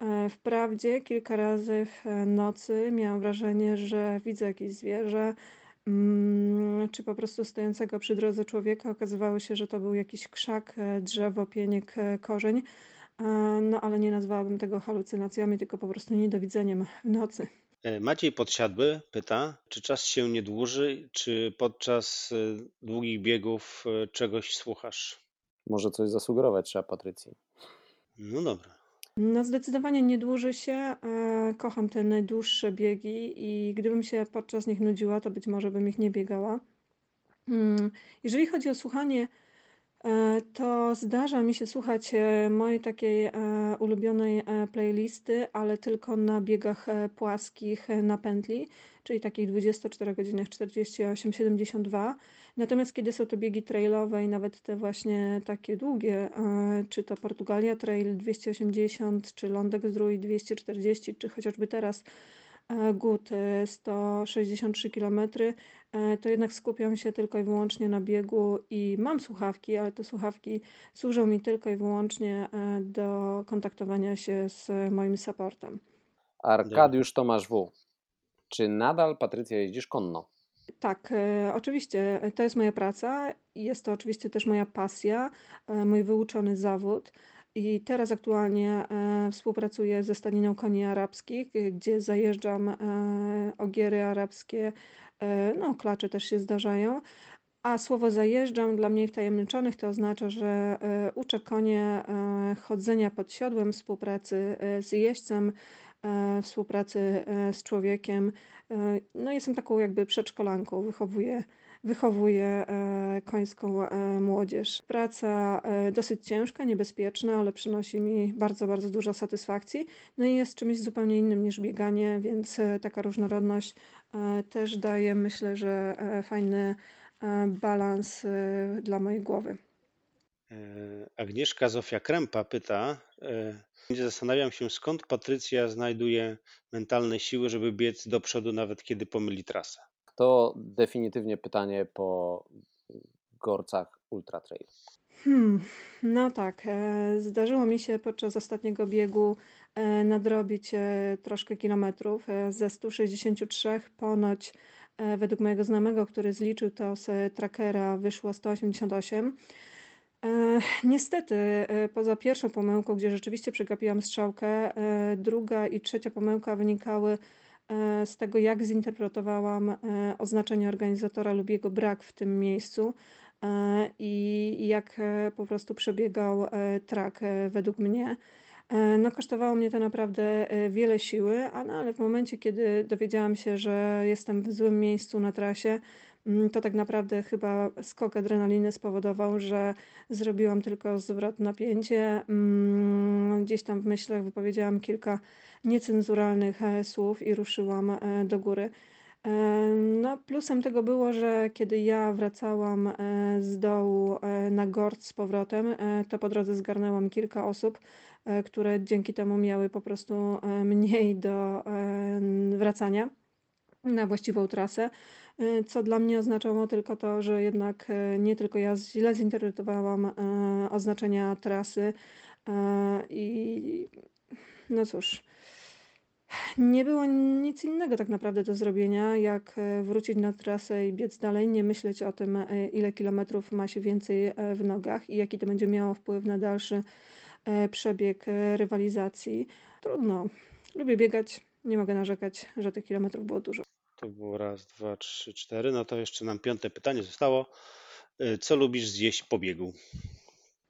E, Wprawdzie kilka razy w nocy miałam wrażenie, że widzę jakieś zwierzę, mm, czy po prostu stojącego przy drodze człowieka. Okazywało się, że to był jakiś krzak, drzewo, pieniek, korzeń. No ale nie nazwałabym tego halucynacjami, tylko po prostu niedowidzeniem w nocy. E, Maciej Podsiadły pyta, czy czas się nie dłuży, czy podczas e, długich biegów e, czegoś słuchasz? Może coś zasugerować trzeba Patrycji. No dobra. No zdecydowanie nie dłuży się. Kocham te najdłuższe biegi i gdybym się podczas nich nudziła, to być może bym ich nie biegała. Mm, Jeżeli chodzi o słuchanie, to zdarza mi się słuchać e, mojej takiej e, ulubionej e, playlisty, ale tylko na biegach e, płaskich e, na pętli, czyli takich 24 godzinach 48-72. Natomiast kiedy są to biegi trailowe i nawet te właśnie takie długie, czy to Portugalia Trail 280, czy Lądek Zdrój 240, czy chociażby teraz GUT 163 km, to jednak skupiam się tylko i wyłącznie na biegu i mam słuchawki, ale te słuchawki służą mi tylko i wyłącznie do kontaktowania się z moim supportem. Arkadiusz Tomasz W. Czy nadal, Patrycja, jeździsz konno? Tak, e, oczywiście to jest moja praca i jest to oczywiście też moja pasja, e, mój wyuczony zawód. I teraz aktualnie e, współpracuję ze Staniną Koni Arabskich, gdzie zajeżdżam e, ogiery arabskie, e, no klacze też się zdarzają. A słowo zajeżdżam dla mniej wtajemniczonych to oznacza, że e, uczę konie e, chodzenia pod siodłem, współpracy e, z jeźdźcem, e, współpracy e, z człowiekiem. E, No jestem taką jakby przedszkolanką, wychowuję, wychowuję e, końską e, młodzież. Praca e, dosyć ciężka, niebezpieczna, ale przynosi mi bardzo, bardzo dużo satysfakcji. No i jest czymś zupełnie innym niż bieganie, więc e, taka różnorodność e, też daje, myślę, że e, fajny e, balans e, dla mojej głowy. E, Agnieszka Zofia Krępa pyta, e, zastanawiam się skąd Patrycja znajduje mentalne siły, żeby biec do przodu nawet kiedy pomyli trasę. To definitywnie pytanie po Gorcach Ultra Trail. Hmm, no tak, e, zdarzyło mi się podczas ostatniego biegu e, nadrobić e, troszkę kilometrów. E, Ze 163 ponoć e, według mojego znajomego, który zliczył to z trackera, wyszło 188. E, Niestety, e, poza pierwszą pomyłką, gdzie rzeczywiście przegapiłam strzałkę, e, druga i trzecia pomyłka wynikały e, z tego, jak zinterpretowałam e, oznaczenie organizatora lub jego brak w tym miejscu e, i jak e, po prostu przebiegał e, track e, według mnie. E, No, kosztowało mnie to naprawdę e, wiele siły, no, ale w momencie, kiedy dowiedziałam się, że jestem w złym miejscu na trasie, mm, to tak naprawdę chyba skok adrenaliny spowodował, że zrobiłam tylko zwrot napięcie. Mm, Gdzieś tam w myślach wypowiedziałam kilka niecenzuralnych e, słów i ruszyłam do góry. No, plusem tego było, że kiedy ja wracałam e, z dołu e, na Gort z powrotem, e, to po drodze zgarnęłam kilka osób, które dzięki temu miały po prostu mniej do wracania na właściwą trasę, co dla mnie oznaczało tylko to, że jednak nie tylko ja źle zinterpretowałam oznaczenia trasy i no cóż. Nie było nic innego tak naprawdę do zrobienia, jak e, wrócić na trasę i biec dalej, nie myśleć o tym, e, ile kilometrów ma się więcej e, w nogach i jaki to będzie miało wpływ na dalszy przebieg rywalizacji. Trudno. Lubię biegać, nie mogę narzekać, że tych kilometrów było dużo. To było raz, dwa, trzy, cztery. No to jeszcze nam piąte pytanie zostało. Co lubisz zjeść po biegu?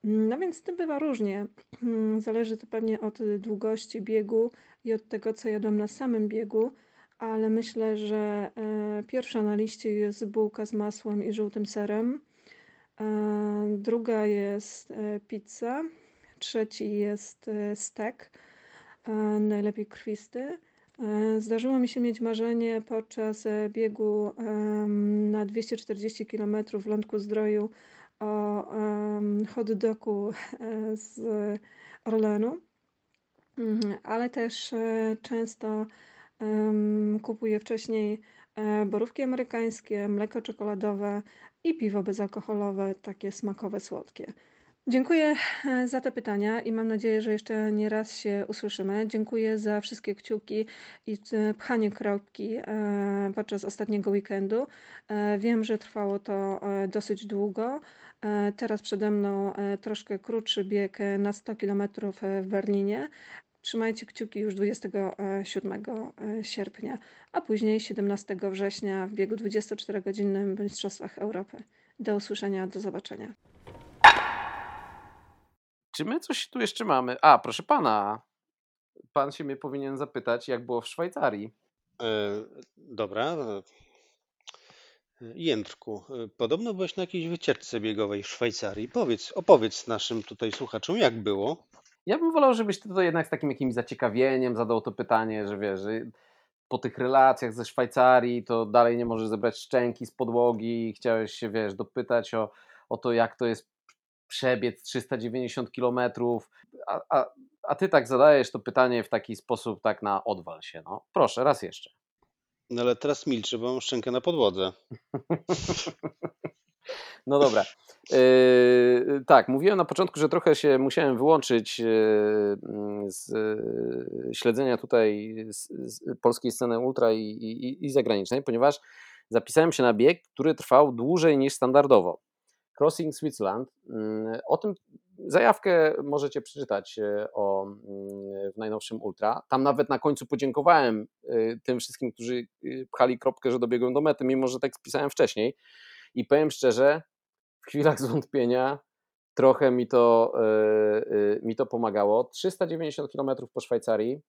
No więc to bywa różnie. Zależy to pewnie od długości biegu i od tego, co jadłam na samym biegu, ale myślę, że e, pierwsza na liście jest bułka z masłem i żółtym serem. E, Druga jest e, pizza. Trzeci jest stek, najlepiej krwisty. Zdarzyło mi się mieć marzenie podczas biegu na 240 km w Lądku Zdroju o hot dogu e, z Orlenu, Mhm, ale też e, często kupuję wcześniej e, borówki amerykańskie, mleko czekoladowe i piwo bezalkoholowe, takie smakowe, słodkie. Dziękuję za te pytania i mam nadzieję, że jeszcze nie raz się usłyszymy. Dziękuję za wszystkie kciuki i pchanie kropki podczas ostatniego weekendu. Wiem, że trwało to dosyć długo. E, Teraz przede mną e, troszkę krótszy bieg e, na 100 km w Berlinie. Trzymajcie kciuki już 27 e, sierpnia, a później 17 września w biegu 24-godzinnym w Mistrzostwach Europy. Do usłyszenia, do zobaczenia. Czy my coś tu jeszcze mamy? A, proszę pana. Pan się mnie powinien zapytać, jak było w Szwajcarii. E, Dobra. Jędrku, podobno byłeś na jakiejś wycieczce biegowej w Szwajcarii. Powiedz, opowiedz naszym tutaj słuchaczom, jak było. Ja bym wolał, żebyś ty to jednak z takim jakimś zaciekawieniem zadał to pytanie, że wiesz, po tych relacjach ze Szwajcarii, to dalej nie możesz zebrać szczęki z podłogi, chciałeś się, wiesz, dopytać o, o to, jak to jest przebiec 390 kilometrów, a, a, a ty tak zadajesz to pytanie w taki sposób, tak na odwal się, no. Proszę, raz jeszcze. No ale teraz milczę, bo mam szczękę na podłodze. No dobra. Yy, tak, mówiłem na początku, że trochę się musiałem wyłączyć yy, z yy, śledzenia tutaj z, z polskiej sceny ultra i, i, i zagranicznej, ponieważ zapisałem się na bieg, który trwał dłużej niż standardowo. Crossing Switzerland. Yy, o tym zajawkę możecie przeczytać yy, o, yy, w najnowszym Ultra. Tam nawet na końcu podziękowałem tym wszystkim, którzy pchali kropkę, że dobiegłem do mety, mimo że tekst pisałem wcześniej. I powiem szczerze, w chwilach zwątpienia trochę mi to, mi to pomagało. 390 km po Szwajcarii,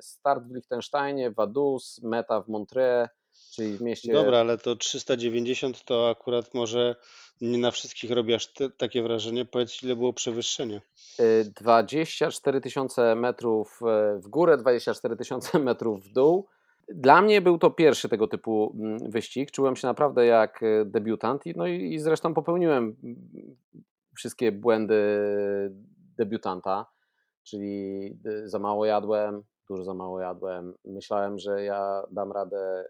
start w Liechtensteinie, Vaduz, meta w Montreux, czyli w mieście... Dobra, ale to 390 to akurat może nie na wszystkich robi aż te, takie wrażenie. Powiedz, ile było przewyższenie? 24 tysiące metrów w górę, 24 tysiące metrów w dół. Dla mnie był to pierwszy tego typu wyścig. Czułem się naprawdę jak debiutant, no i zresztą popełniłem wszystkie błędy debiutanta, czyli za mało jadłem, dużo za mało jadłem. Myślałem, że ja dam radę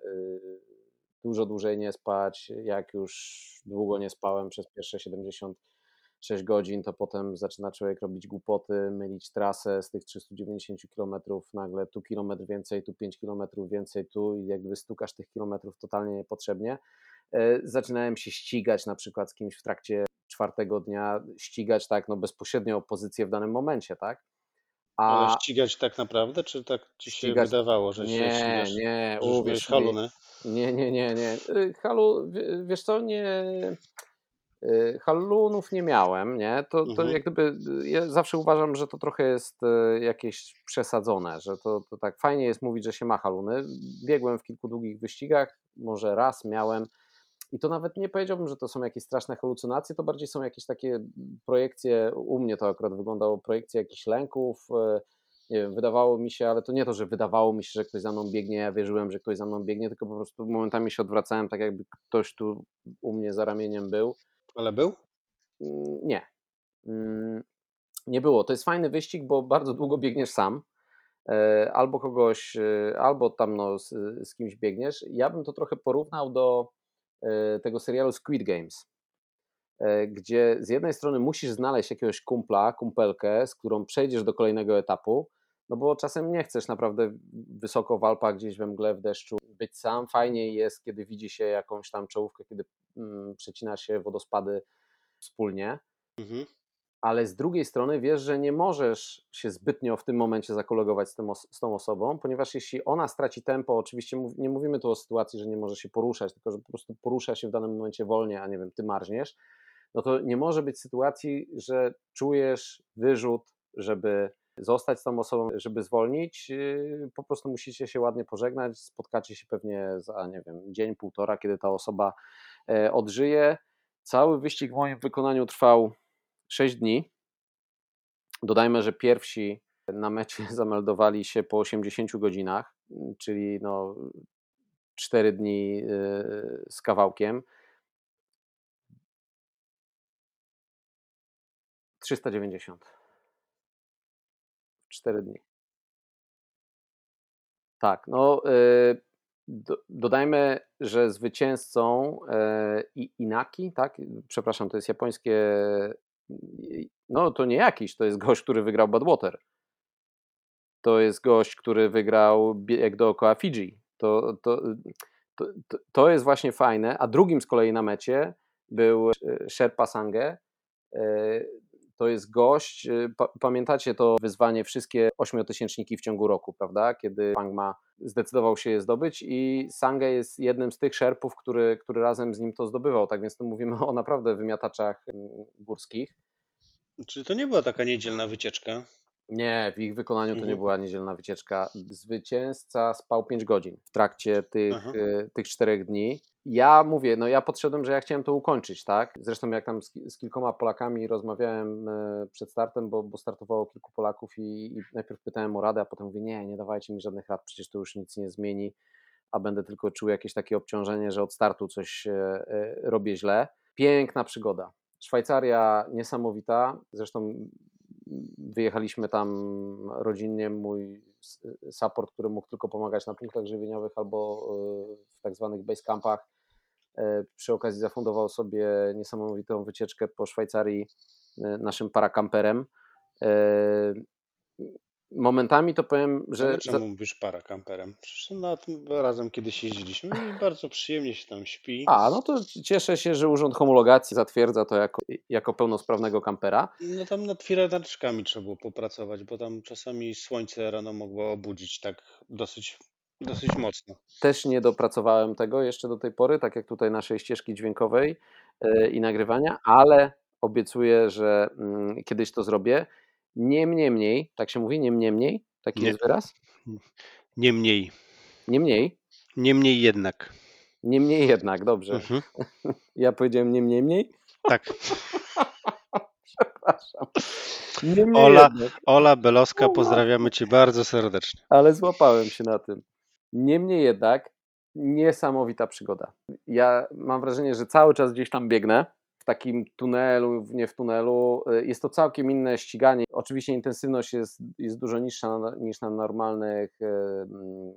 dużo dłużej nie spać. Jak już długo nie spałem przez pierwsze 76 godzin, to potem zaczyna człowiek robić głupoty, mylić trasę z tych 390 km, nagle tu kilometr więcej, tu 5 km więcej, tu i jakby stukasz tych kilometrów totalnie niepotrzebnie. Zaczynałem się ścigać na przykład z kimś w trakcie czwartego dnia, ścigać tak no bezpośrednio o pozycję w danym momencie, tak? A... Ale ścigać tak naprawdę, czy tak ci się ścigać... wydawało, że nie, się ścigasz? Nie, że uwierz haluny? Nie, nie, nie, nie. Halu, wiesz co, nie... Halunów nie miałem, nie? To, to mhm. jak gdyby, ja zawsze uważam, że to trochę jest jakieś przesadzone, że to, to tak fajnie jest mówić, że się ma haluny. Biegłem w kilku długich wyścigach, może raz miałem, i to nawet nie powiedziałbym, że to są jakieś straszne halucynacje, to bardziej są jakieś takie projekcje, u mnie to akurat wyglądało, projekcje jakichś lęków, nie wiem, wydawało mi się, ale to nie to, że wydawało mi się, że ktoś za mną biegnie, ja wierzyłem, że ktoś za mną biegnie, tylko po prostu momentami się odwracałem, tak jakby ktoś tu u mnie za ramieniem był. Ale był? Mm, nie. Mm, nie było. To jest fajny wyścig, bo bardzo długo biegniesz sam. E, albo kogoś, e, albo tam no, z, z kimś biegniesz. Ja bym to trochę porównał do E, tego serialu Squid Games, gdzie z jednej strony musisz znaleźć jakiegoś kumpla, kumpelkę, z którą przejdziesz do kolejnego etapu, no bo czasem nie chcesz naprawdę wysoko w Alpach, gdzieś we mgle, w deszczu być sam. Fajniej jest, kiedy widzi się jakąś tam czołówkę, kiedy mm, przecina się wodospady wspólnie. Mhm ale z drugiej strony wiesz, że nie możesz się zbytnio w tym momencie zakolegować z, tym, z tą osobą, ponieważ jeśli ona straci tempo, oczywiście nie mówimy tu o sytuacji, że nie może się poruszać, tylko że po prostu porusza się w danym momencie wolnie, a nie wiem, ty marzniesz, no to nie może być sytuacji, że czujesz wyrzut, żeby zostać z tą osobą, żeby zwolnić, yy, po prostu musicie się ładnie pożegnać, spotkacie się pewnie za, nie wiem, dzień, półtora, kiedy ta osoba e, odżyje. Cały wyścig w moim wykonaniu trwał 6 dni. Dodajmy, że pierwsi na mecie zameldowali się po 80 godzinach, czyli no 4 dni y, z kawałkiem. 390. 4 dni. Tak, no y, dodajmy, że zwycięzcą y, Inaki, tak? Przepraszam, to jest japońskie no to nie jakiś, to jest gość, który wygrał Badwater. To jest gość, który wygrał bieg dookoła Fidżi. To, to, to, to jest właśnie fajne. A drugim z kolei na mecie był e, Sherpa Sange. To jest gość, e, pamiętacie to wyzwanie wszystkie ośmiotysięczniki w ciągu roku, prawda? Kiedy Pangma zdecydował się je zdobyć i Sange jest jednym z tych szerpów, który, który razem z nim to zdobywał. Tak więc tu mówimy o naprawdę wymiataczach mm, górskich. Czy to nie była taka niedzielna wycieczka? Nie, w ich wykonaniu to nie Mhm. była niedzielna wycieczka. Zwycięzca spał 5 godzin w trakcie tych, e, tych czterech dni. Ja mówię, no ja podszedłem, że ja chciałem to ukończyć, tak? Zresztą jak tam z, z kilkoma Polakami rozmawiałem e, przed startem, bo, bo startowało kilku Polaków i, i najpierw pytałem o radę, a potem mówię, nie, nie dawajcie mi żadnych rad, przecież to już nic nie zmieni, a będę tylko czuł jakieś takie obciążenie, że od startu coś e, robię źle. Piękna przygoda. Szwajcaria niesamowita, zresztą wyjechaliśmy tam rodzinnie. Mój support, który mógł tylko pomagać na punktach żywieniowych albo e, w tak zwanych base campach, e, przy okazji zafundował sobie niesamowitą wycieczkę po Szwajcarii e, naszym parakamperem. Momentami to powiem, że. za- czemu mówisz parakamperem? Przecież na tym razem kiedyś jeździliśmy i bardzo przyjemnie się tam śpi. A, no to cieszę się, że Urząd Homologacji zatwierdza to jako, jako pełnosprawnego kampera. No tam nad firaneczkami trzeba było popracować, bo tam czasami słońce rano mogło obudzić tak dosyć, dosyć mocno. Też nie dopracowałem tego jeszcze do tej pory, tak jak tutaj naszej ścieżki dźwiękowej e, i nagrywania, ale obiecuję, że mm, kiedyś to zrobię. Niemniej mniej, tak się mówi, niemniej mniej, taki Nie. jest wyraz? Niemniej, Niemniej, niemniej jednak. niemniej jednak, dobrze. Mhm. Ja powiedziałem niemniej mniej. Tak. Przepraszam. Niemniej Ola, jednak. Ola Beloska, pozdrawiamy Cię bardzo serdecznie. ale złapałem się na tym. Niemniej jednak niesamowita przygoda. Ja mam wrażenie, że cały czas gdzieś tam biegnę takim tunelu, nie w tunelu. Y, Jest to całkiem inne ściganie. Oczywiście intensywność jest, jest dużo niższa niż na normalnych y, mm,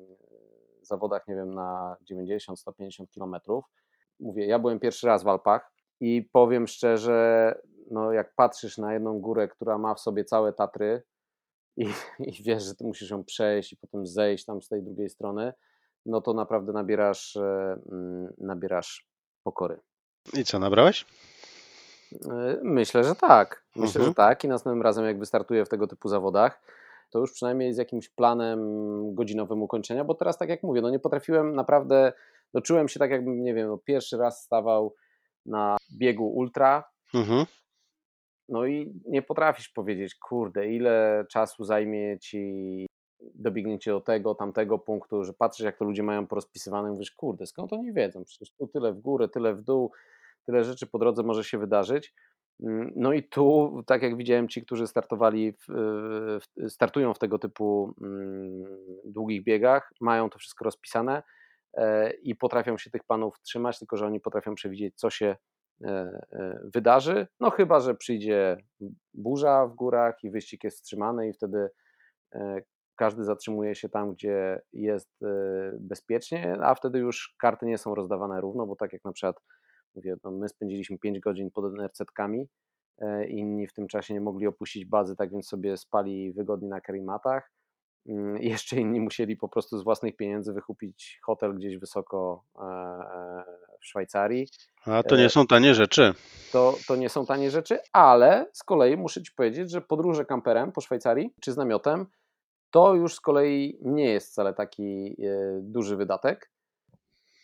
zawodach, nie wiem, na 90-150 kilometrów. Mówię, ja byłem pierwszy raz w Alpach i powiem szczerze, no jak patrzysz na jedną górę, która ma w sobie całe Tatry, i, i wiesz, że ty musisz ją przejść i potem zejść tam z tej drugiej strony, no to naprawdę nabierasz, e, mm, nabierasz pokory. I co, nabrałeś? E, Myślę, że tak. Myślę, Mhm. że tak i następnym razem jak wystartuję w tego typu zawodach, to już przynajmniej z jakimś planem godzinowym ukończenia, bo teraz tak jak mówię, no nie potrafiłem naprawdę, no czułem się tak jakbym, nie wiem, no pierwszy raz stawał na biegu ultra, Mhm. no i nie potrafisz powiedzieć, kurde, ile czasu zajmie ci dobiegnięcie do tego, tamtego punktu, że patrzysz, jak to ludzie mają porozpisywane i mówisz, kurde, skąd oni wiedzą? Przecież tu tyle w górę, tyle w dół, tyle rzeczy po drodze może się wydarzyć. Mm, No i tu, tak jak widziałem, ci, którzy startowali, w, startują w tego typu mm, długich biegach, mają to wszystko rozpisane e, i potrafią się tych planów trzymać, tylko że oni potrafią przewidzieć, co się e, e, wydarzy. No chyba, że przyjdzie burza w górach i wyścig jest wstrzymany i wtedy każdy zatrzymuje się tam, gdzie jest bezpiecznie, a wtedy już karty nie są rozdawane równo, bo tak jak na przykład mówię, no my spędziliśmy 5 godzin pod NRC-kami, e, inni w tym czasie nie mogli opuścić bazy, tak więc sobie spali wygodnie na karimatach. Mm, Jeszcze inni musieli po prostu z własnych pieniędzy wykupić hotel gdzieś wysoko e, e, w Szwajcarii. A to nie są tanie rzeczy. To, to nie są tanie rzeczy, ale z kolei muszę Ci powiedzieć, że podróże kamperem po Szwajcarii czy z namiotem to już z kolei nie jest wcale taki duży wydatek.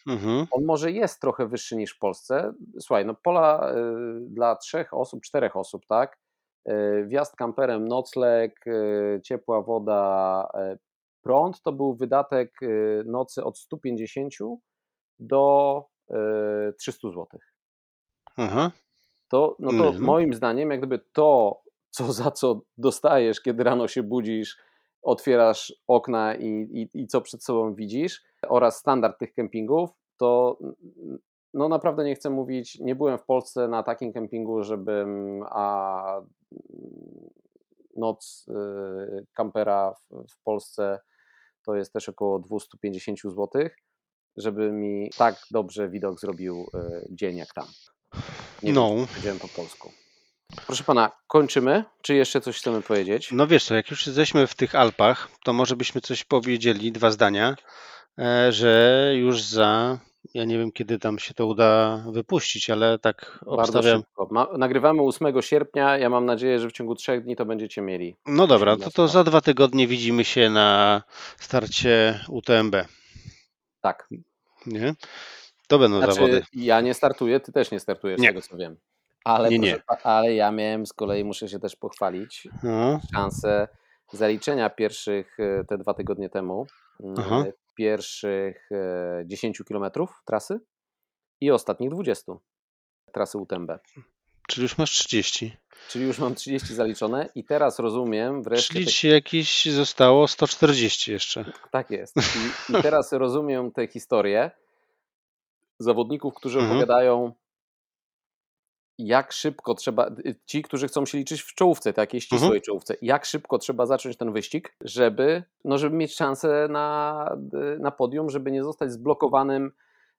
Mhm. On może jest trochę wyższy niż w Polsce. Słuchaj, no pola e, dla trzech osób, czterech osób, tak? E, Wjazd kamperem, nocleg, e, ciepła woda, e, prąd to był wydatek e, nocy od 150 do e, 300 zł. Aha. To, no to Mhm. moim zdaniem, jak gdyby to, co za co dostajesz, kiedy rano się budzisz, otwierasz okna i, i, i co przed sobą widzisz, oraz standard tych kempingów, to no naprawdę nie chcę mówić, nie byłem w Polsce na takim kempingu, żebym a noc y, kampera w, w Polsce to jest też około 250 zł, żeby mi tak dobrze widok zrobił y, dzień jak tam. Nie No. wiem, po polsku. Proszę pana, kończymy? Czy jeszcze coś chcemy powiedzieć? No wiesz co, jak już jesteśmy w tych Alpach, to może byśmy coś powiedzieli, dwa zdania, e, że już za, ja nie wiem kiedy tam się to uda wypuścić, ale tak Bardzo obstawiam. szybko. Ma, nagrywamy 8 sierpnia. Ja mam nadzieję, że w ciągu trzech dni to będziecie mieli. No dobra, to, to za dwa tygodnie widzimy się na starcie UTMB. Tak. Nie? To będą Znaczy, zawody. ja nie startuję, ty też nie startujesz, z Nie. tego co wiem. Ale, Nie, nie. proszę ale ja miałem z kolei, muszę się też pochwalić, No. szansę zaliczenia pierwszych e, te dwa tygodnie temu, Aha. e, pierwszych e, 10 kilometrów trasy i ostatnich 20 trasy UTMB. Czyli już masz 30. Czyli już mam 30 zaliczone i teraz rozumiem wreszcie. Czyli te- ci jakieś zostało 140 jeszcze. Tak jest. I, I teraz rozumiem tę historię zawodników, którzy Mhm. opowiadają, jak szybko trzeba, ci, którzy chcą się liczyć w czołówce, takiej ścisłej Mhm. czołówce, jak szybko trzeba zacząć ten wyścig, żeby, no, żeby mieć szansę na, na podium, żeby nie zostać zblokowanym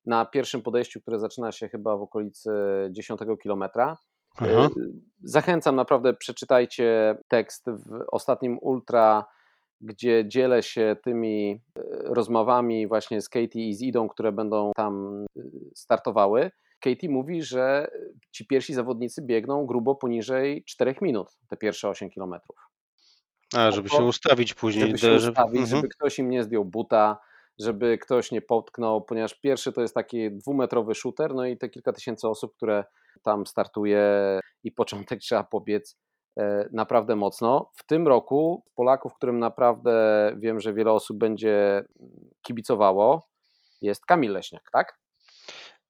na pierwszym podejściu, które zaczyna się chyba w okolicy 10 kilometra. Aha. Y, Zachęcam naprawdę, przeczytajcie tekst w ostatnim Ultra, gdzie dzielę się tymi y, rozmowami właśnie z Katie i z Idą, które będą tam y, startowały. Katie mówi, że ci pierwsi zawodnicy biegną grubo poniżej 4 minut, te pierwsze 8 kilometrów. A, żeby Po się ustawić później. Żeby się żeby- ustawić, Mhm. żeby ktoś im nie zdjął buta, żeby ktoś nie potknął, ponieważ pierwszy to jest taki dwumetrowy shooter, no i te kilka tysięcy osób, które tam startuje i początek trzeba pobiec e, naprawdę mocno. W tym roku Polaków, którym naprawdę wiem, że wiele osób będzie kibicowało, jest Kamil Leśniak, tak?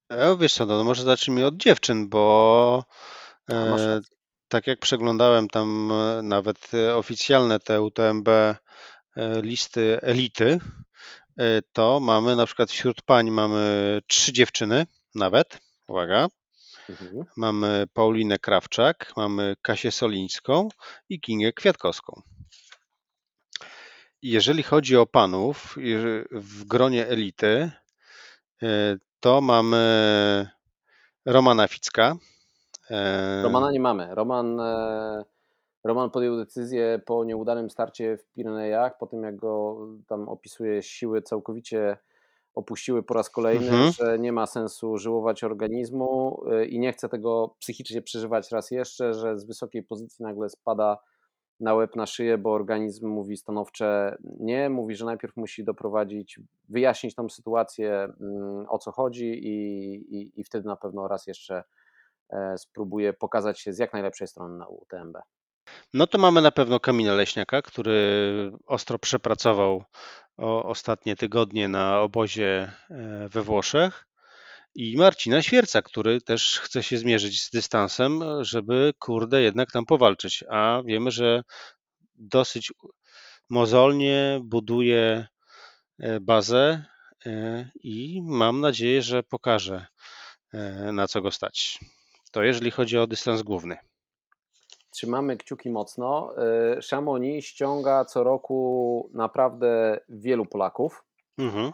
E, wiesz co, no może zacznijmy od dziewczyn, bo masz e, rację. tak jak przeglądałem tam e, nawet e, oficjalne te UTMB e, listy elity, e, to mamy na przykład wśród pań mamy trzy dziewczyny nawet, uwaga, Mhm. mamy Paulinę Krawczak, mamy Kasię Solińską i Kingę Kwiatkowską. Jeżeli chodzi o panów w gronie elity, e, to mamy Romana Ficka. e, Romana nie mamy. Roman, e, Roman podjął decyzję po nieudanym starcie w Pirenejach, po tym jak go tam opisuje, siły całkowicie opuściły po raz kolejny, Mhm. że nie ma sensu żyłować organizmu e, i nie chce tego psychicznie przeżywać raz jeszcze, że z wysokiej pozycji nagle spada na łeb, na szyję, bo organizm mówi stanowcze nie, mówi, że najpierw musi doprowadzić, wyjaśnić tą sytuację, mm, o co chodzi i, i, i wtedy na pewno raz jeszcze e, spróbuje pokazać się z jak najlepszej strony na UTMB. No to mamy na pewno Kamila Leśniaka, który ostro przepracował ostatnie tygodnie na obozie e, we Włoszech. I Marcina Świerca, który też chce się zmierzyć z dystansem, żeby kurde jednak tam powalczyć. A wiemy, że dosyć mozolnie buduje e, bazę e, i mam nadzieję, że pokaże e, na co go stać. To jeżeli chodzi o dystans główny. Trzymamy kciuki mocno. Chamonix ściąga co roku naprawdę wielu Polaków. Mhm.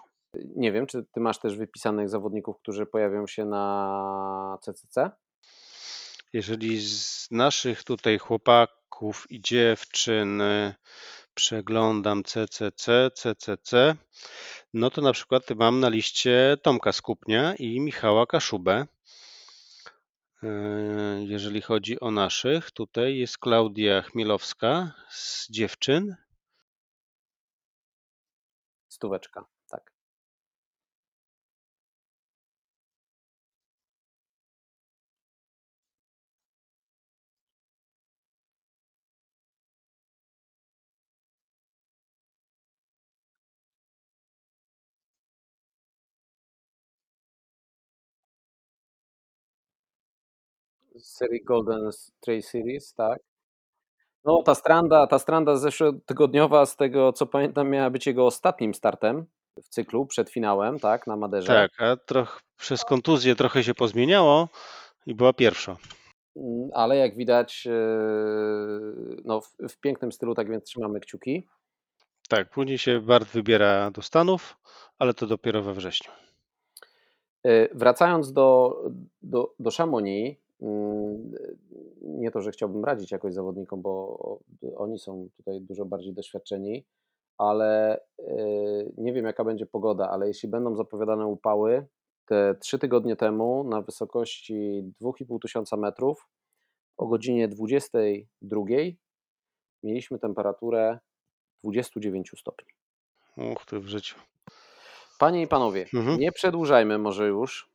Nie wiem, czy ty masz też wypisanych zawodników, którzy pojawią się na CCC? Jeżeli z naszych tutaj chłopaków i dziewczyn y, przeglądam CCC, CCC, no to na przykład mam na liście Tomka Skupnia i Michała Kaszubę. Y, Jeżeli chodzi o naszych, tutaj jest Klaudia Chmielowska z dziewczyn. Stóweczka, Z serii Golden Trail Series, tak. No, ta stranda, ta stranda zeszłotygodniowa, z tego co pamiętam, miała być jego ostatnim startem w cyklu przed finałem, tak, na Maderze. Tak, a troch, przez kontuzję trochę się pozmieniało i była pierwsza. Mm, Ale jak widać, yy, no, w, w pięknym stylu, tak więc trzymamy kciuki. Tak, później się Bart wybiera do Stanów, ale to dopiero we wrześniu. Yy, Wracając do, do, do Chamonix, nie to, że chciałbym radzić jakoś zawodnikom, bo oni są tutaj dużo bardziej doświadczeni, ale yy, nie wiem jaka będzie pogoda, ale jeśli będą zapowiadane upały, te trzy tygodnie temu na wysokości 2,5 tysiąca metrów o godzinie 22 mieliśmy temperaturę 29 stopni. Uch, ty w życiu. Panie i panowie, Mhm. nie przedłużajmy może już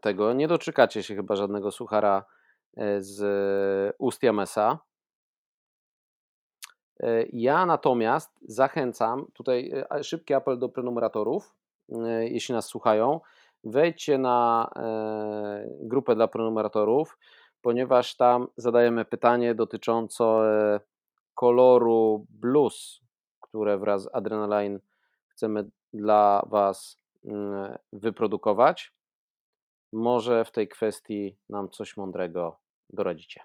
tego. Nie doczekacie się chyba żadnego suchara e, z ust Jamesa. Ja natomiast zachęcam, tutaj szybki apel do prenumeratorów, jeśli nas słuchają, wejdźcie na grupę dla prenumeratorów, ponieważ tam zadajemy pytanie dotyczące koloru blues, które wraz z Adrenaline chcemy dla Was mm, wyprodukować. Może w tej kwestii nam coś mądrego doradzicie.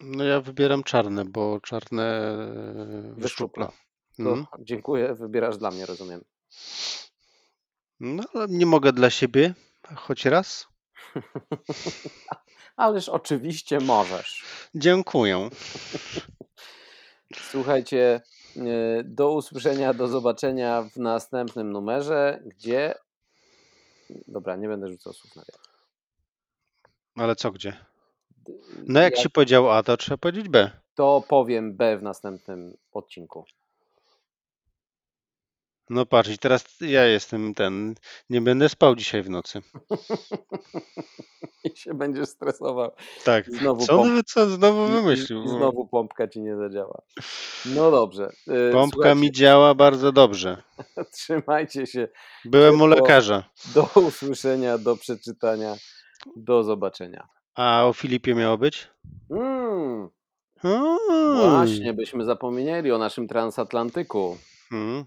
No ja wybieram czarne, bo czarne e, wyszczupla. Mhm. Dziękuję, wybierasz dla mnie, rozumiem. No, ale nie mogę dla siebie, choć raz. Ależ oczywiście możesz. Dziękuję. Słuchajcie, e, do usłyszenia, do zobaczenia w następnym numerze, gdzie. Dobra, nie będę rzucał słów na wiatr. Ale co gdzie? No jak, jak się powiedział A, to trzeba powiedzieć B. To powiem B w następnym odcinku. No patrz, i teraz ja jestem ten. Nie będę spał dzisiaj w nocy. I się będziesz stresował. Tak. Znowu co, pomp... co znowu wymyślił? Znowu pompka ci nie zadziała. No dobrze. Y, pompka Słuchajcie. mi działa bardzo dobrze. Trzymajcie się. Byłem u lekarza. Do usłyszenia, do przeczytania. Do zobaczenia. A o Filipie miało być? Mm. Właśnie, byśmy zapomnieli o naszym transatlantyku. Hmm.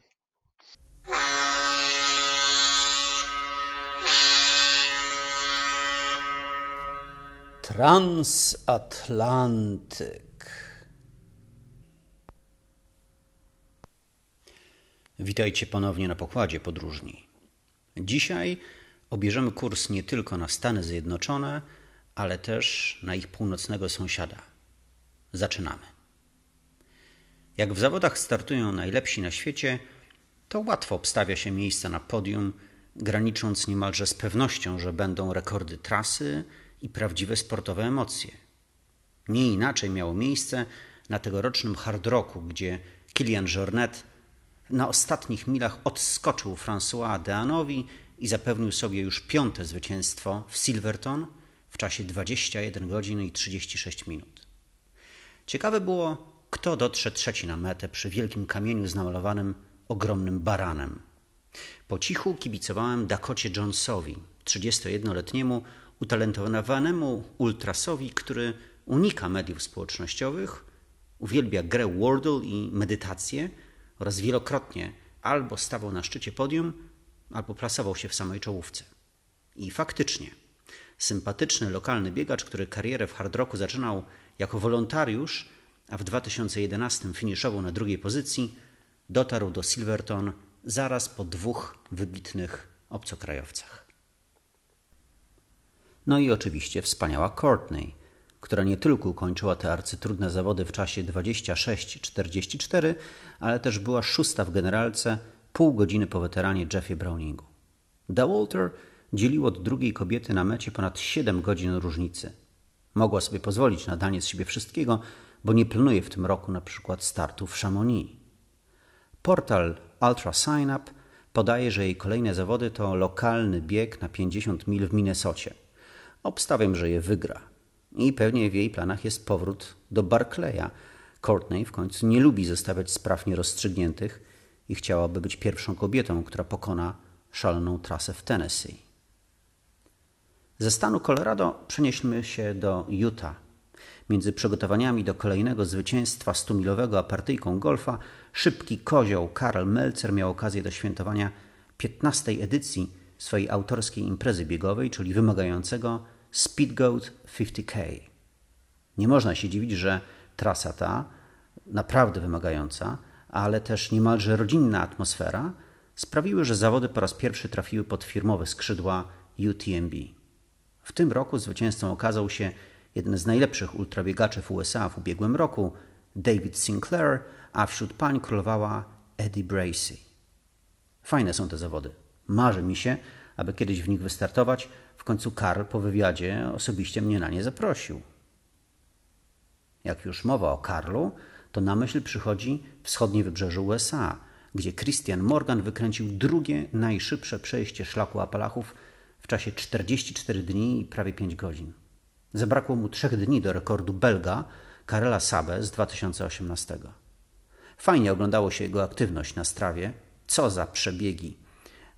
Transatlantyk. Witajcie ponownie na pokładzie podróżni. Dzisiaj obierzemy kurs nie tylko na Stany Zjednoczone, ale też na ich północnego sąsiada. Zaczynamy. Jak w zawodach startują najlepsi na świecie, to łatwo obstawia się miejsca na podium, granicząc niemalże z pewnością, że będą rekordy trasy i prawdziwe sportowe emocje. Nie inaczej miało miejsce na tegorocznym Hard Rocku, gdzie Kilian Jornet na ostatnich milach odskoczył François Deanowi i zapewnił sobie już piąte zwycięstwo w Silverton w czasie 21 godzin i 36 minut. Ciekawe było, kto dotrze trzeci na metę przy wielkim kamieniu z namalowanym ogromnym baranem. Po cichu kibicowałem Dakocie Jonesowi, 31-letniemu utalentowanemu ultrasowi, który unika mediów społecznościowych, uwielbia grę Wordle i medytację oraz wielokrotnie albo stawał na szczycie podium, albo plasował się w samej czołówce. I faktycznie, sympatyczny lokalny biegacz, który karierę w hard rocku zaczynał jako wolontariusz, a w 2011 finiszował na drugiej pozycji, dotarł do Silverton zaraz po dwóch wybitnych obcokrajowcach. No i oczywiście wspaniała Courtney, która nie tylko ukończyła te arcytrudne zawody w czasie 26-44, ale też była szósta w generalce pół godziny po weteranie Jeffie Browningu. Da Walter dzielił od drugiej kobiety na mecie ponad 7 godzin różnicy. Mogła sobie pozwolić na danie z siebie wszystkiego, bo nie planuje w tym roku na przykład startu w Chamonix. Portal Ultra Sign Up podaje, że jej kolejne zawody to lokalny bieg na 50 mil w Minnesocie – Obstawiam, że je wygra. I pewnie w jej planach jest powrót do Barclaya. Courtney w końcu nie lubi zostawiać spraw nierozstrzygniętych i chciałaby być pierwszą kobietą, która pokona szaloną trasę w Tennessee. Ze stanu Colorado przenieśmy się do Utah. Między przygotowaniami do kolejnego zwycięstwa stumilowego partyjką golfa szybki kozioł Karl Melzer miał okazję do świętowania 15. edycji swojej autorskiej imprezy biegowej, czyli wymagającego Speedgoat 50K. Nie można się dziwić, że trasa ta, naprawdę wymagająca, ale też niemalże rodzinna atmosfera, sprawiły, że zawody po raz pierwszy trafiły pod firmowe skrzydła UTMB. W tym roku zwycięzcą okazał się jeden z najlepszych ultrabiegaczy w USA w ubiegłym roku, David Sinclair, a wśród pań królowała Eddie Bracey. Fajne są te zawody. Marzy mi się, aby kiedyś w nich wystartować. W końcu Karl po wywiadzie osobiście mnie na nie zaprosił. Jak już mowa o Karlu, to na myśl przychodzi wschodnie wybrzeże USA, gdzie Christian Morgan wykręcił drugie najszybsze przejście szlaku Apalachów w czasie 44 dni i prawie 5 godzin. Zabrakło mu trzech dni do rekordu Belga Karela Sabe z 2018. Fajnie oglądało się jego aktywność na strawie. Co za przebiegi.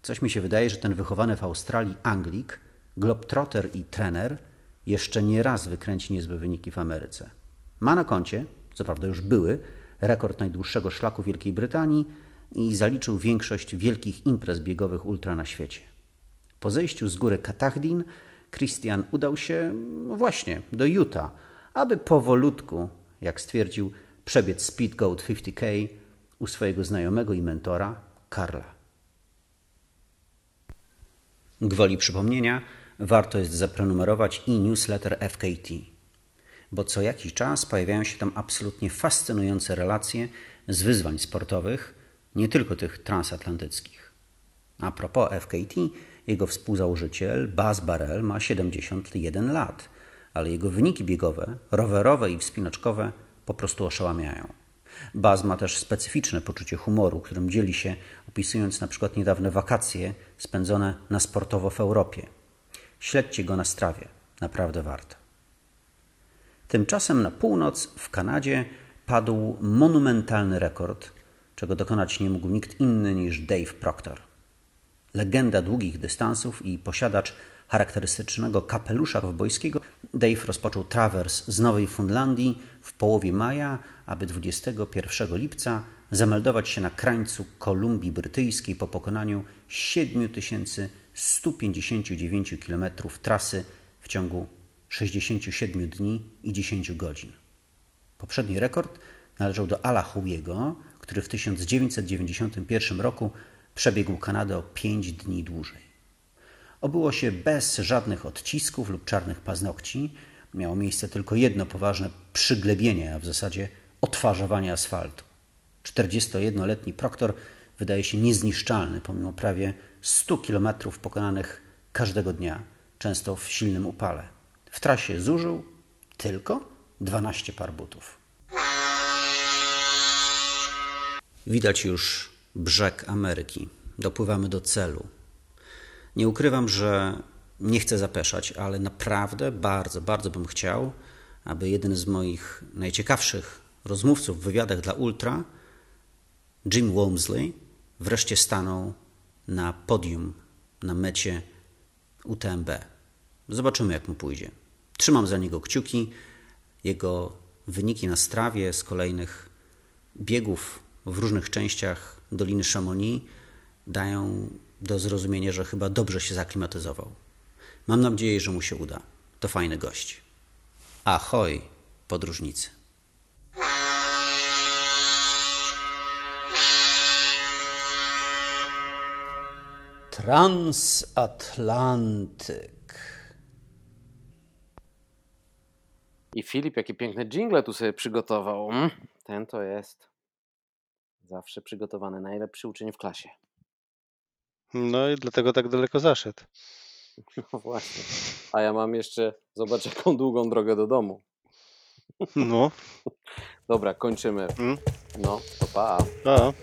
Coś mi się wydaje, że ten wychowany w Australii Anglik, globtrotter i trener jeszcze nie raz wykręci niezłe wyniki w Ameryce. Ma na koncie, co prawda już były, rekord najdłuższego szlaku Wielkiej Brytanii i zaliczył większość wielkich imprez biegowych ultra na świecie. Po zejściu z góry Katahdin Christian udał się no właśnie do Utah, aby powolutku, jak stwierdził, przebiec Speed Goat 50K u swojego znajomego i mentora Karla. Gwoli przypomnienia, warto jest zaprenumerować i newsletter FKT, bo co jakiś czas pojawiają się tam absolutnie fascynujące relacje z wyzwań sportowych, nie tylko tych transatlantyckich. A propos FKT, jego współzałożyciel Baz Barrel ma 71 lat, ale jego wyniki biegowe, rowerowe i wspinaczkowe po prostu oszałamiają. Baz ma też specyficzne poczucie humoru, którym dzieli się, opisując na przykład niedawne wakacje spędzone na sportowo w Europie. Śledźcie go na strawie, naprawdę warto. Tymczasem na północ w Kanadzie padł monumentalny rekord, czego dokonać nie mógł nikt inny niż Dave Proctor. Legenda długich dystansów i posiadacz charakterystycznego kapelusza kowbojskiego, Dave rozpoczął trawers z Nowej Fundlandii w połowie maja, aby 21 lipca zameldować się na krańcu Kolumbii Brytyjskiej po pokonaniu 7159 km trasy w ciągu 67 dni i 10 godzin. Poprzedni rekord należał do Ala Huiego, który w 1991 roku przebiegł Kanadę o 5 dni dłużej. Obyło się bez żadnych odcisków lub czarnych paznokci. Miało miejsce tylko jedno poważne przyglebienie, a w zasadzie odtwarzowanie asfaltu. 41-letni Proktor wydaje się niezniszczalny pomimo prawie 100 kilometrów pokonanych każdego dnia, często w silnym upale. W trasie zużył tylko 12 par butów. Widać już brzeg Ameryki. Dopływamy do celu. Nie ukrywam, że nie chcę zapeszać, ale naprawdę bardzo, bardzo bym chciał, aby jeden z moich najciekawszych rozmówców w wywiadach dla Ultra, Jim Walmsley, wreszcie stanął na podium na mecie UTMB. Zobaczymy, jak mu pójdzie. Trzymam za niego kciuki. Jego wyniki na strawie z kolejnych biegów w różnych częściach Doliny Chamonix dają do zrozumienia, że chyba dobrze się zaklimatyzował. Mam nadzieję, że mu się uda. To fajny gość. Ahoj, podróżnicy. Transatlantyk. I Filip, jakie piękne jingle tu sobie przygotował. Mm, ten to jest zawsze przygotowany najlepszy uczeń w klasie. No i dlatego tak daleko zaszedł. No właśnie. A ja mam jeszcze, zobacz jaką długą drogę do domu. No. Dobra, kończymy. Mm. No, to pa. Pa.